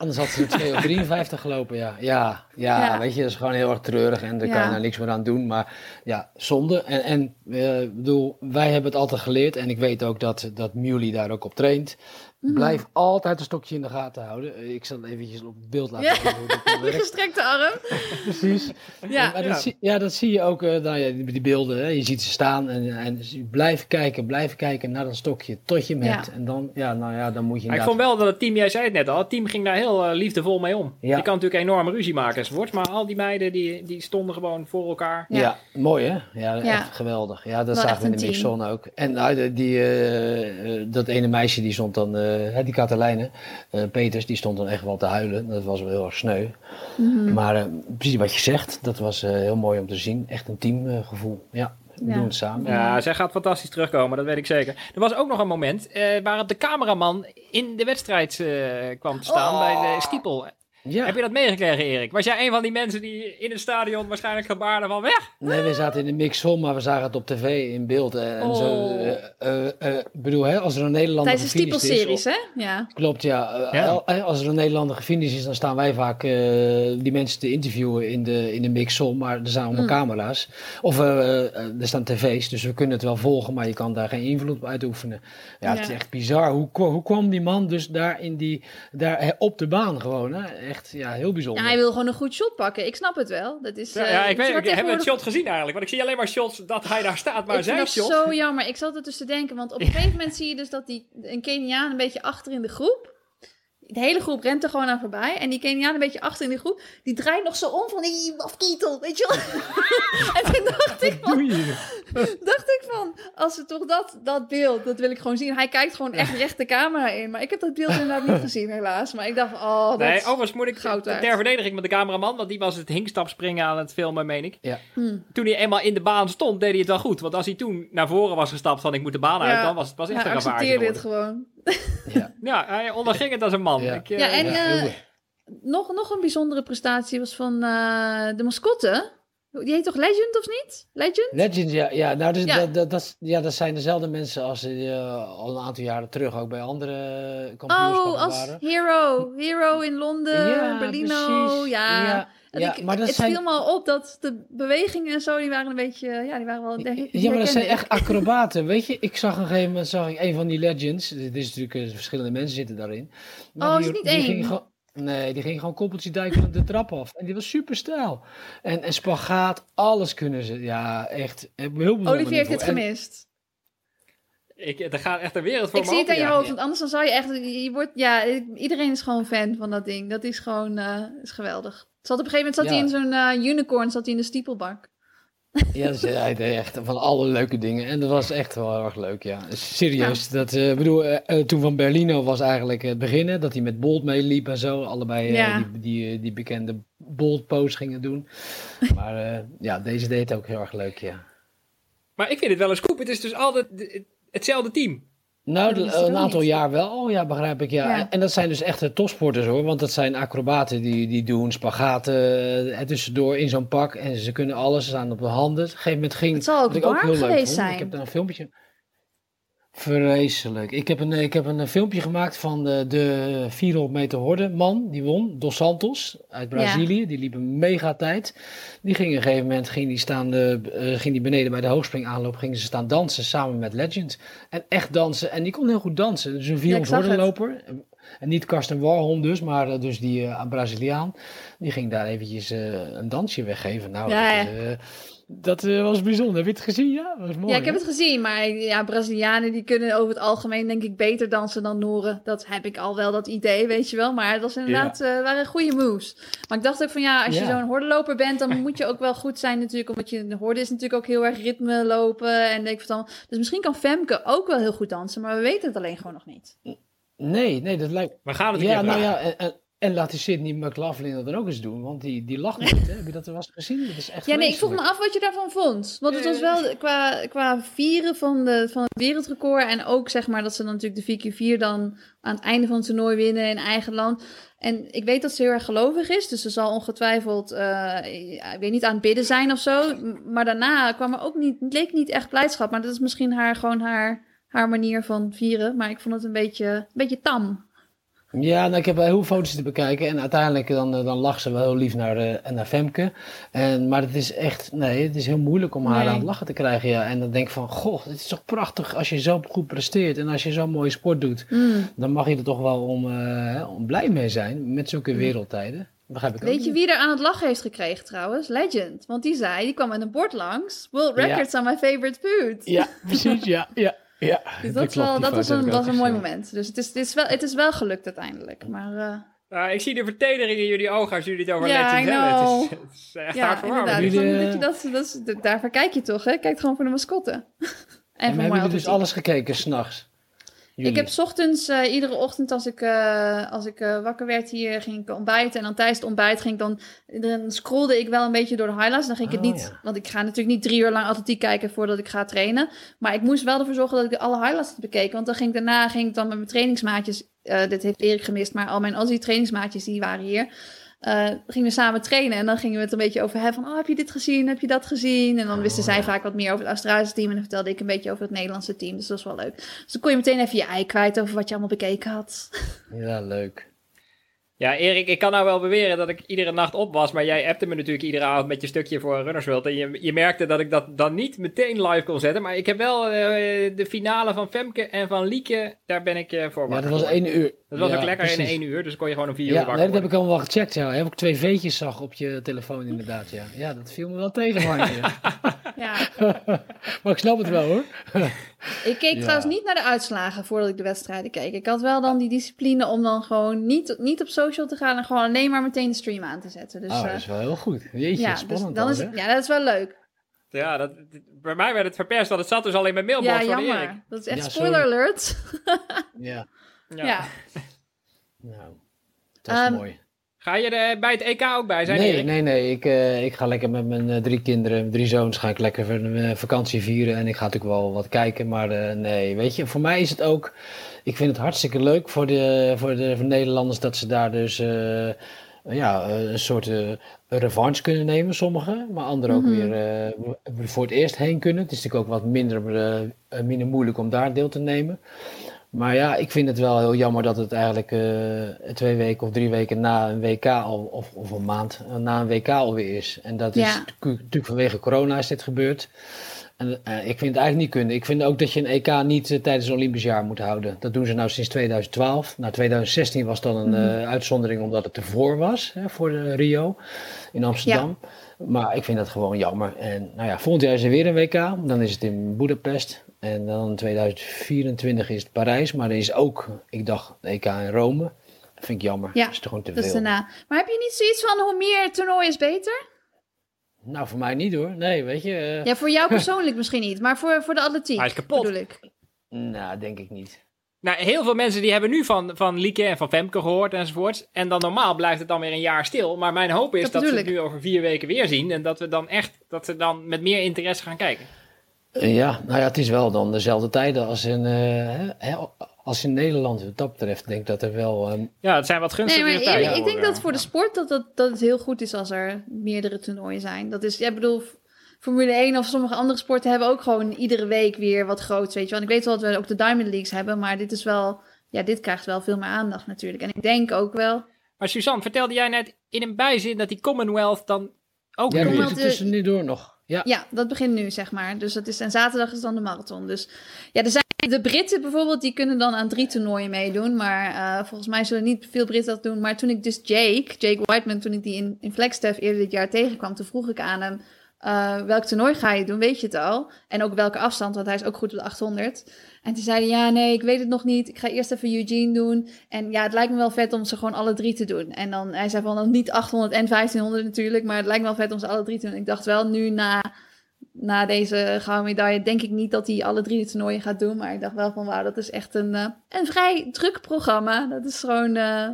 Anders had ze er 2 of 53 gelopen, ja. Ja, ja, Ja. weet je, dat is gewoon heel erg treurig en daar kan je nou niks meer aan doen. Maar ja, zonde. En, en eh, ik bedoel, wij hebben het altijd geleerd en ik weet ook dat, dat Muley daar ook op traint. Mhm. Blijf altijd een stokje in de gaten houden. Eh, Ik zal het eventjes op het beeld laten Ja. zien *laughs* Die werkt. gestrekte arm. *laughs* Precies. Ja. Maar Ja. dat, zie, ja, dat zie je ook, eh, nou ja, die, die beelden. Hè. Je ziet ze staan en, en blijf kijken, blijf kijken naar dat stokje tot je hem Ja. hebt. En dan, ja, nou ja, dan moet je Maar ik inderdaad... vond wel dat het team, jij zei het net al, het team ging daar heel liefdevol mee om. Ja. Je kan natuurlijk enorme ruzie maken enzovoort, maar al die meiden die, die stonden gewoon voor elkaar. Ja. Ja. mooi hè? Ja, Ja. echt geweldig. Ja, dat zagen we in de mixzone ook. En nou, die, eh, eh, dat ene meisje die stond dan, eh, hè, die Katelijne, eh, Peters, die stond dan echt wel te huilen. Dat was wel heel erg sneu. Mhm. Maar precies wat je zegt, dat was eh, heel mooi om te zien. Echt een teamgevoel. ja, we Ja. doen het samen. Ja, zij gaat fantastisch terugkomen, dat weet ik zeker. Er was ook nog een moment eh, waarop de cameraman in de wedstrijd eh, kwam te staan Oh. bij de stiepel. Ja. Heb je dat meegekregen, Erik? Was jij een van die mensen die in het stadion waarschijnlijk gebaarden van weg? Nee, we zaten in de mixzone, maar we zagen het op tv in beeld. eh, En zo, Oh. eh, eh, ik bedoel, hè, als er een Nederlander Tijdens de stiepelseries, hè? Ja. Klopt, ja. Ja. al- Als er een Nederlander gefinished is, dan staan wij vaak eh, die mensen te interviewen in de, in de mixzone. Maar er staan allemaal Mm. camera's. Of er staan tv's, dus we kunnen het wel volgen, maar je kan daar geen invloed op uitoefenen. Ja, het is echt bizar. Hoe, hoe kwam die man dus daar, in die, daar op de baan gewoon? Hè? Echt, ja, heel bijzonder. ja, hij wil gewoon een goed shot pakken. Ik snap het wel. Dat is, Ja, eh, ja, ik zie weet, wat ik heb het shot gezien eigenlijk. Want ik zie alleen maar shots dat hij daar staat, maar ik vind zijn dat shot... zo jammer. Ik zat er dus te denken, want op een *laughs* gegeven moment zie je dus dat die, een Keniaan een beetje achter in de groep. De hele groep rent er gewoon aan voorbij. En die Keniaan een beetje achter in de groep, die draait nog zo om van die afkietel, weet je wel. *laughs* en toen dacht ik van, Doe je? dacht ik van, als we toch dat, dat beeld, dat wil ik gewoon zien. Hij kijkt gewoon echt recht de camera in. Maar ik heb dat beeld inderdaad niet gezien, helaas. Maar ik dacht, oh, dat Nee, overigens moet ik goud ter verdediging met de cameraman, want die was het hinkstapspringen aan het filmen, meen ik. Hmm. Toen hij eenmaal in de baan stond, deed hij het wel goed. Want als hij toen naar voren was gestapt van ik moet de baan uit, Ja. dan was het was echt Hij een het gewoon. Ja. Ja, hij onderging het als een man. Ja. Ik, eh, Ja, en Ja, eh, nog, nog een bijzondere prestatie was van eh, de mascotte. Die heet toch Legend of niet? Legend? Legends, ja. ja, nou, dus, Ja. Dat, dat, dat, is- ja, dat zijn dezelfde mensen als die al een aantal jaren terug ook bij andere kampioenschappen Oh, als waren. Hero. Hero in Londen, Ja, Berlino. precies. Ja. Ja, En ja, ik- maar dat het zijn- viel me al op dat de bewegingen en zo, die waren een beetje, ja, die waren wel... die Ja, maar dat zijn ik. echt acrobaten. Weet je, ik zag op een gegeven moment zag ik een van die legends. Dit is natuurlijk eh, verschillende mensen zitten daarin. Maar Oh, die, is het niet die één? ging gewoon- Nee, die ging gewoon koppeltje duiken de trap af. En die was super stijl. En, en spagaat, alles kunnen ze. Ja, echt. Ben heel Olivier heeft dit. En- gemist. ik, er gaat echt een wereld voor Ik me zie het aan je hoofd, want anders dan zou je echt... Je wordt, ja, iedereen is gewoon fan van dat ding. Dat is gewoon eh, is geweldig. Zat op een gegeven moment zat Ja. hij in zo'n eh, unicorn, zat hij in de stiepelbak. Ja, ze hij deed echt van alle leuke dingen. En dat was echt wel heel erg leuk, ja. Serieus. Dat, eh, bedoel, eh, toen van Berlino was eigenlijk het beginnen. Dat hij met Bolt meeliep en zo. Allebei Ja. die, die, die bekende Bolt-pose gingen doen. Maar eh, ja, deze deed ook heel erg leuk, ja. Maar ik vind het wel een scoop. Het is dus altijd de- hetzelfde team. Nou, wist ik een ook aantal niet. jaar wel. Oh ja, begrijp ik. Ja. Ja. En, dat zijn dus echte topsporters hoor. Want dat zijn acrobaten die, die doen spagaten eh, tussendoor in zo'n pak. En ze kunnen alles. Ze staan op de handen. Op een gegeven moment ging. Het zal ook heel leuk geweest vond, zijn. Ik heb daar een filmpje. Vreselijk. Ik heb een, ik heb een filmpje gemaakt van de, de 400 meter horde man. Die won. Dos Santos uit Brazilië. Die liep een mega tijd. Die ging op een gegeven moment ging die staan, eh, eh, ging die beneden bij de hoogspring aanloop. Gingen ze staan dansen samen met Legend. En echt dansen. En die kon heel goed dansen. Dus een Ja, 400 ik zag het. hordenloper. En niet Karsten Warholm dus, maar eh, dus die eh, Braziliaan. Die ging daar eventjes eh, een dansje weggeven. Nou, Ja, dat, eh, dat eh, was bijzonder. Heb je het gezien? Ja, dat was mooi. ja, ik heb hè? het gezien, maar ja, Brazilianen die kunnen over het algemeen denk ik beter dansen dan Noren. Dat heb ik al wel, dat idee, weet je wel. Maar het was inderdaad, eh, waren goede moves. Maar ik dacht ook van ja, als je Ja. zo'n hordenloper bent, dan moet je ook wel goed zijn natuurlijk. Omdat je, de horde is natuurlijk ook heel erg ritme lopen en denk ik van. Dus misschien kan Femke ook wel heel goed dansen, maar we weten het alleen gewoon nog niet. Nee, nee, dat lijkt... We gaan het Ja, nou vragen. ja, en, en, en laat die Sydney McLaughlin dat dan ook eens doen, want die, die lacht niet. Hè? Heb je dat er was gezien? Dat is echt Ja, nee, ik vroeg me af wat je daarvan vond. Want het was wel qua, qua vieren van, de, van het wereldrecord. En ook zeg maar dat ze dan natuurlijk de VQ4 dan aan het einde van het toernooi winnen in eigen land. En ik weet dat ze heel erg gelovig is. Dus ze zal ongetwijfeld, ja, ik weet niet, aan het bidden zijn of zo. Maar daarna kwam er ook niet, het leek niet echt blijdschap. Maar dat is misschien haar, gewoon haar, haar manier van vieren. Maar ik vond het een beetje, een beetje tam. Ja, nou, ik heb heel veel foto's te bekijken en uiteindelijk dan, eh, dan lacht ze wel heel lief naar, eh, naar Femke. En, maar het is echt, nee, het is heel moeilijk om haar Nee. aan het lachen te krijgen. Ja. En dan denk ik van, goh, het is toch prachtig als je zo goed presteert en als je zo'n mooie sport doet. Mm. Dan mag je er toch wel om, eh, om blij mee zijn met zulke wereldtijden. Begrijp ik ook Weet je niet. wie er aan het lachen heeft gekregen trouwens? Legend. Want die zei, die kwam met een bord langs. World Ja. records are my favorite food. Ja, *laughs* precies, ja, ja, ja. Dus dat, is klopt, wel, die dat was een, was een mooi moment. Dus het is, het, is wel, het is wel gelukt uiteindelijk. Maar eh, Nou, ik zie de vertedering in jullie ogen als jullie het over Ja, hebben. Het is, het is echt ja, hartverwarmend. inderdaad. Jullie, Van- eh, dat je dat, dat, is- dat- daarvoor kijk je toch, hè? Kijk gewoon voor de mascotte. *laughs* en En voor hebben mooi jullie dus alles gekeken s'nachts? Ik heb 's ochtends, eh, iedere ochtend als ik, eh, als ik eh, wakker werd hier, ging ik ontbijten. En dan tijdens het ontbijt ging ik dan, dan scrollde ik wel een beetje door de highlights. Dan ging ik het Oh, niet, ja. want ik ga natuurlijk niet drie uur lang atletiek kijken voordat ik ga trainen. Maar ik moest wel ervoor zorgen dat ik alle highlights had bekeken. Want dan ging ik daarna, ging ik dan met mijn trainingsmaatjes, dit heeft Erik gemist, maar al mijn Aussie trainingsmaatjes die waren hier. Eh, gingen we samen trainen en dan gingen we het een beetje over hebben van, oh, heb je dit gezien, heb je dat gezien? En dan wisten Oh, zij ja. vaak wat meer over het Australische team en dan vertelde ik een beetje over het Nederlandse team. Dus dat was wel leuk. Dus dan kon je meteen even je ei kwijt over wat je allemaal bekeken had. Ja, leuk. Ja, Erik, ik kan nou wel beweren dat ik iedere nacht op was, maar jij appte me natuurlijk iedere avond met je stukje voor Runners World. En je, je merkte dat ik dat dan niet meteen live kon zetten, maar ik heb wel eh, de finale van Femke en van Lieke, daar ben ik eh, voor Ja, wakker dat was één uur. Dat was Ja, ook lekker in één uur, dus kon je gewoon om vier uur Ja, wakker nee, dat heb ik allemaal wel gecheckt, ja. Heb ik twee V'tjes zag op je telefoon inderdaad, ja. Ja, dat viel me wel tegen, man. *laughs* Ja. *laughs* maar ik snap het wel, hoor. Ik keek Ja. trouwens niet naar de uitslagen voordat ik de wedstrijden keek. Ik had wel dan die discipline om dan gewoon niet, niet op social te gaan en gewoon alleen maar meteen de stream aan te zetten. Dus, oh, eh, dat is wel heel goed. Jeetje, ja, dus spannend dan al, is hè? ja, dat is wel leuk. Ja, dat, bij mij werd het verpest, want het zat dus al in mijn mailbox Ja, van Erik. jammer. Dat is echt Ja, spoiler alert. Ja, Ja. nou, dat is Ehm, mooi. Ga je er bij het EK ook bij zijn, Nee, Erik? nee, nee. Ik, eh, ik ga lekker met mijn eh, drie kinderen, drie zoons, ga ik lekker een eh, vakantie vieren. En ik ga natuurlijk wel wat kijken, maar eh, nee, weet je, voor mij is het ook... Ik vind het hartstikke leuk voor de, voor de, voor de Nederlanders dat ze daar dus eh, ja, een soort eh, revanche kunnen nemen, sommigen. Maar anderen ook Mhm. weer eh, voor het eerst heen kunnen. Het is natuurlijk ook wat minder, eh, minder moeilijk om daar deel te nemen. Maar ja, ik vind het wel heel jammer dat het eigenlijk eh, twee weken of drie weken na een WK al, of, of een maand eh, na een WK alweer is. En dat is natuurlijk vanwege corona is dit gebeurd. En eh, ik vind het eigenlijk niet kunnen. Ik vind ook dat je een EK niet tijdens een Olympisch jaar moet houden. Dat doen ze nou sinds 2012. Nou, 2016 was dan een Mhm. uitzondering omdat het ervoor was, hè, voor de Rio in Amsterdam. Maar ik vind dat gewoon jammer. En nou ja, volgend jaar is er weer een WK. Dan is het in Budapest. En dan 2024 is het Parijs. Maar er is ook, ik dacht, de EK in Rome. Dat vind ik jammer. Ja, dat is toch gewoon te Dat is veel. daarna. Maar heb je niet zoiets van hoe meer toernooi is beter? Nou, voor mij niet hoor. Nee, weet je. eh, Ja, voor jou *laughs* persoonlijk misschien niet, maar voor, voor de atletiek Hij is kapot. bedoel ik. Nou, denk ik niet. Nou, heel veel mensen die hebben nu van, van Lieke en van Femke gehoord enzovoorts. En dan normaal blijft het dan weer een jaar stil. Maar mijn hoop is Dat dat, ze het nu over vier weken weer zien. En dat we dan echt, dat ze dan met meer interesse gaan kijken. Eh, Ja, nou ja, het is wel dan dezelfde tijden als in, eh, hè, hè, als in Nederland. Wat dat betreft denk ik dat er wel... ehm, Ja, het zijn wat gunstige tijden. ik denk dat voor de sport dat, dat, dat het heel goed is als er meerdere toernooien zijn. Dat is, ja, ik bedoel, Formule 1 of sommige andere sporten hebben ook gewoon iedere week weer wat groots, weet je wel. En ik weet wel dat we ook de Diamond Leagues hebben, maar dit is wel, ja, dit krijgt wel veel meer aandacht natuurlijk. En ik denk ook wel, Maar Suzanne, vertelde jij net in een bijzin dat die Commonwealth dan ook ja, het tussen nu door nog. Ja, Ja, dat begint nu, zeg maar. Dus dat is, en zaterdag is dan de marathon. Dus ja, er zijn de Britten bijvoorbeeld, die kunnen dan aan drie toernooien meedoen. Maar eh, volgens mij zullen niet veel Britten dat doen. Maar toen ik dus Jake, Jake Whiteman, toen ik die in, in Flagstaff eerder dit jaar tegenkwam, toen vroeg ik aan hem, eh, welk toernooi ga je doen, weet je het al? En ook welke afstand, want hij is ook goed op de 800. En toen zei hij, ja, nee, ik weet het nog niet. Ik ga eerst even Eugene doen. En ja, het lijkt me wel vet om ze gewoon alle drie te doen. En dan, hij zei van, niet 800 en 1500 natuurlijk, maar het lijkt me wel vet om ze alle drie te doen. Ik dacht wel, nu na, na deze gouden medaille, denk ik niet dat hij alle drie de toernooien gaat doen. Maar ik dacht wel van, wauw, dat is echt een, eh, een vrij druk programma. Dat is gewoon, eh,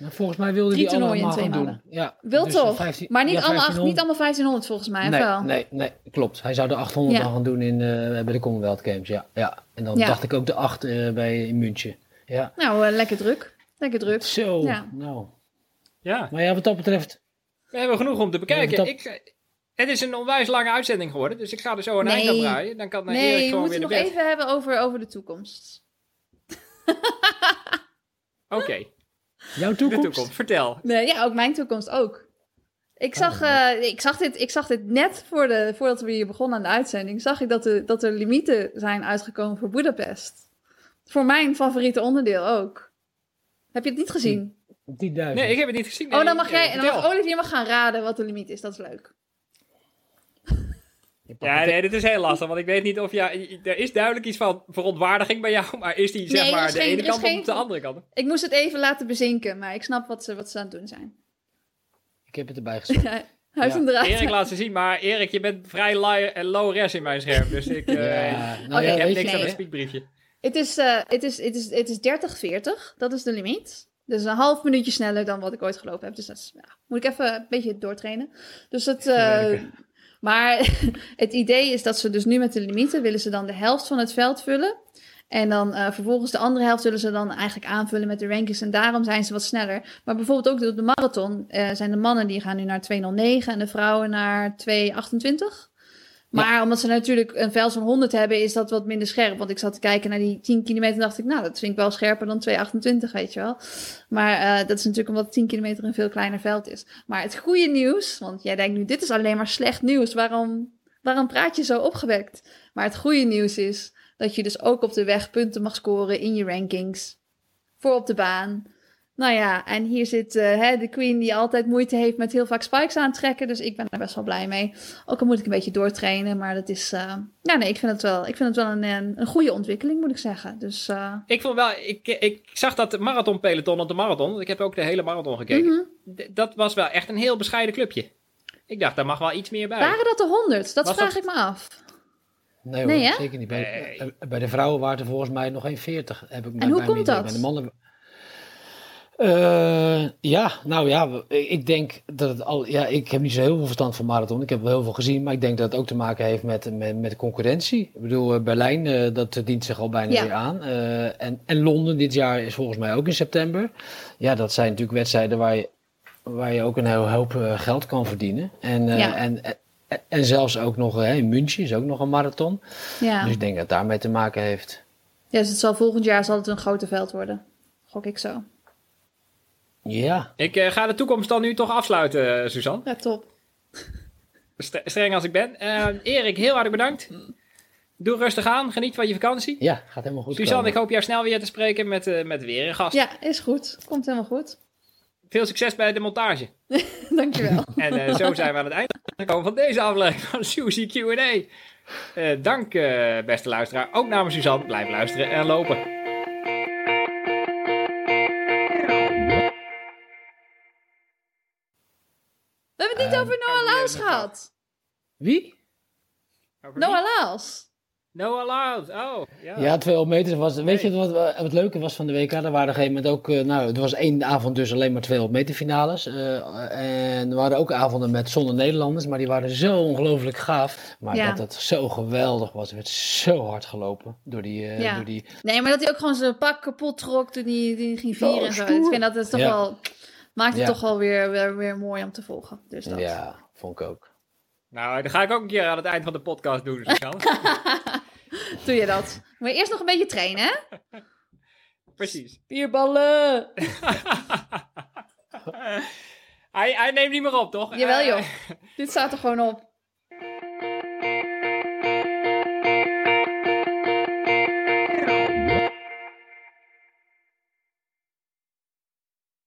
Nou, volgens mij wilde Drie die toernooien allemaal in twee doen. Ja, wil dus toch? 15 maar niet, ja, allemaal, acht- 1500. niet allemaal 1500 volgens mij, of Nee, wel? nee, nee, klopt. Hij zou de 800 Ja. dan gaan doen in, eh, bij de Commonwealth Games, ja. ja. En dan Ja. dacht ik ook de 8 eh, bij in München. Ja. Nou, eh, lekker druk. Lekker druk. Zo, Ja. nou. Ja, Maar ja, wat dat betreft... we hebben genoeg om te bekijken. Ja, dat- Ik, het is een onwijs lange uitzending geworden, dus ik ga er zo een eind aan draaien. Dan kan Erik Nee, we gewoon moeten weer nog naar bed. even hebben over, over de toekomst. Oké. Jouw De toekomst? vertel. Nee, ja, ook mijn toekomst ook. Ik zag, eh, ik zag, dit, ik zag dit net voor de, voordat we hier begonnen aan de uitzending. Zag ik dat, de, dat er limieten zijn uitgekomen voor Budapest. Voor mijn favoriete onderdeel ook. Heb je het niet gezien? 10.000. Nee, ik heb het niet gezien. oh, dan mag jij, eh, dan mag. Olivier mag gaan raden wat de limiet is. Dat is leuk. Ja, het- nee, dit is heel lastig, want ik weet niet of ja, er is duidelijk iets van verontwaardiging bij jou, maar is die zeg Nee, maar de geen- ene kant of geen- op de andere kant? Ik moest het even laten bezinken, maar ik snap wat ze, wat ze aan het doen zijn. *laughs* Ik heb het erbij gezet. Hij heeft Ja. hem eruit. Erik laat ze zien, maar Erik, je bent vrij low, eh, low res in mijn scherm, dus ik, *laughs* eh, Ja, nou ik heb niks aan nee. het spiekbriefje. Het is, eh, het is, het is, het is 30-40, dat is de limiet. Dus een half minuutje sneller dan wat ik ooit gelopen heb. Dus dat is, ja, moet ik even een beetje doortrainen. Dus het, eh, Werken. Maar *laughs* het idee is dat ze dus nu met de limieten willen ze dan de helft van het veld vullen. En dan eh, vervolgens de andere helft zullen ze dan eigenlijk aanvullen met de rankings. En daarom zijn ze wat sneller. Maar bijvoorbeeld ook op de marathon eh, zijn de mannen die gaan nu naar 2.09 en de vrouwen naar 2.28. Maar omdat ze natuurlijk een veld van 100 hebben, is dat wat minder scherp. Want ik zat te kijken naar die 10 kilometer en dacht ik, nou, dat vind ik wel scherper dan 228, weet je wel. Maar eh, dat is natuurlijk omdat 10 kilometer een veel kleiner veld is. Maar het goede nieuws, want jij denkt nu, dit is alleen maar slecht nieuws. Waarom, waarom praat je zo opgewekt? Maar het goede nieuws is dat je dus ook op de weg punten mag scoren in je rankings. Voor op de baan. Nou ja, en hier zit eh, hè, de queen die altijd moeite heeft met heel vaak spikes aantrekken. Dus ik ben daar best wel blij mee. Ook al moet ik een beetje doortrainen, maar dat is... eh, ja, nee, ik vind het wel, ik vind het wel een, een, een goede ontwikkeling, moet ik zeggen. Dus eh, Ik vond wel, ik, ik zag dat marathonpeloton op de marathon, want ik heb ook de hele marathon gekeken. mhm. Dat was wel echt een heel bescheiden clubje. Ik dacht, daar mag wel iets meer bij. waren dat de 100? Dat Was vraag dat- ik me af. Nee hoor, Nee, zeker niet. Bij, Nee. bij de vrouwen waren er volgens mij nog geen 40. Heb ik bij, hoe bij komt dat? Bij de mannen... Eh, ja, nou ja, ik denk dat het al. Ja, ik heb niet zo heel veel verstand van marathon. Ik heb wel heel veel gezien, maar ik denk dat het ook te maken heeft met, met, met concurrentie. Ik bedoel, eh, Berlijn, eh, dat dient zich al bijna Ja. weer aan. En, en Londen dit jaar is volgens mij ook in september. Ja, dat zijn natuurlijk wedstrijden waar je, waar je ook een heel hoop geld kan verdienen. En, Ja. en, en, en zelfs ook nog eh, in München is ook nog een marathon. Ja. Dus ik denk dat het daarmee te maken heeft. ja, dus het zal volgend jaar zal het een groter veld worden. Gok ik zo. Ja, Ik eh, ga de toekomst dan nu toch afsluiten, eh, Suzanne. Ja, top. St- streng als ik ben. Eh, Erik, heel hartelijk bedankt. Doe rustig aan, geniet van je vakantie. ja, gaat helemaal goed Suzanne, komen. ik hoop jou snel weer te spreken met, eh, met weer een gast. Ja, is goed. Komt helemaal goed. Veel succes bij de montage. *laughs* Dankjewel. *laughs* En eh, zo zijn we aan het eind gekomen van deze aflevering van Suzy Q&A. Eh, dank, eh, beste luisteraar. Ook namens Suzanne. Blijf luisteren en lopen. Het niet over Noah Laus gehad. Wie? Noah Laus. Noah Loud. Oh, ja. Ja, 200 meter was. Weet je wat, wat het leuke was van de WK? Er waren op een gegeven moment ook. eh, nou, er was één avond dus alleen maar 200 meter finales. eh, en er waren ook avonden met zonder Nederlanders, maar die waren zo ongelooflijk gaaf. Maar Ja. dat het zo geweldig was. Er werd zo hard gelopen door die. eh, Ja. door die Nee, maar dat hij ook gewoon zijn pak kapot trok toen hij, hij ging vieren Oh, en zo. Ik vind dat is toch Ja. wel... Maakt het Ja. toch wel weer, weer, weer mooi om te volgen. Dus dat. ja, vond ik ook. Nou, dat ga ik ook een keer aan het eind van de podcast doen. *laughs* Doe je dat. Maar eerst nog een beetje trainen, hè? *laughs* Precies. Bierballen! *laughs* hij, hij neemt niet meer op, toch? Jawel Eh, joh. Dit staat er gewoon op.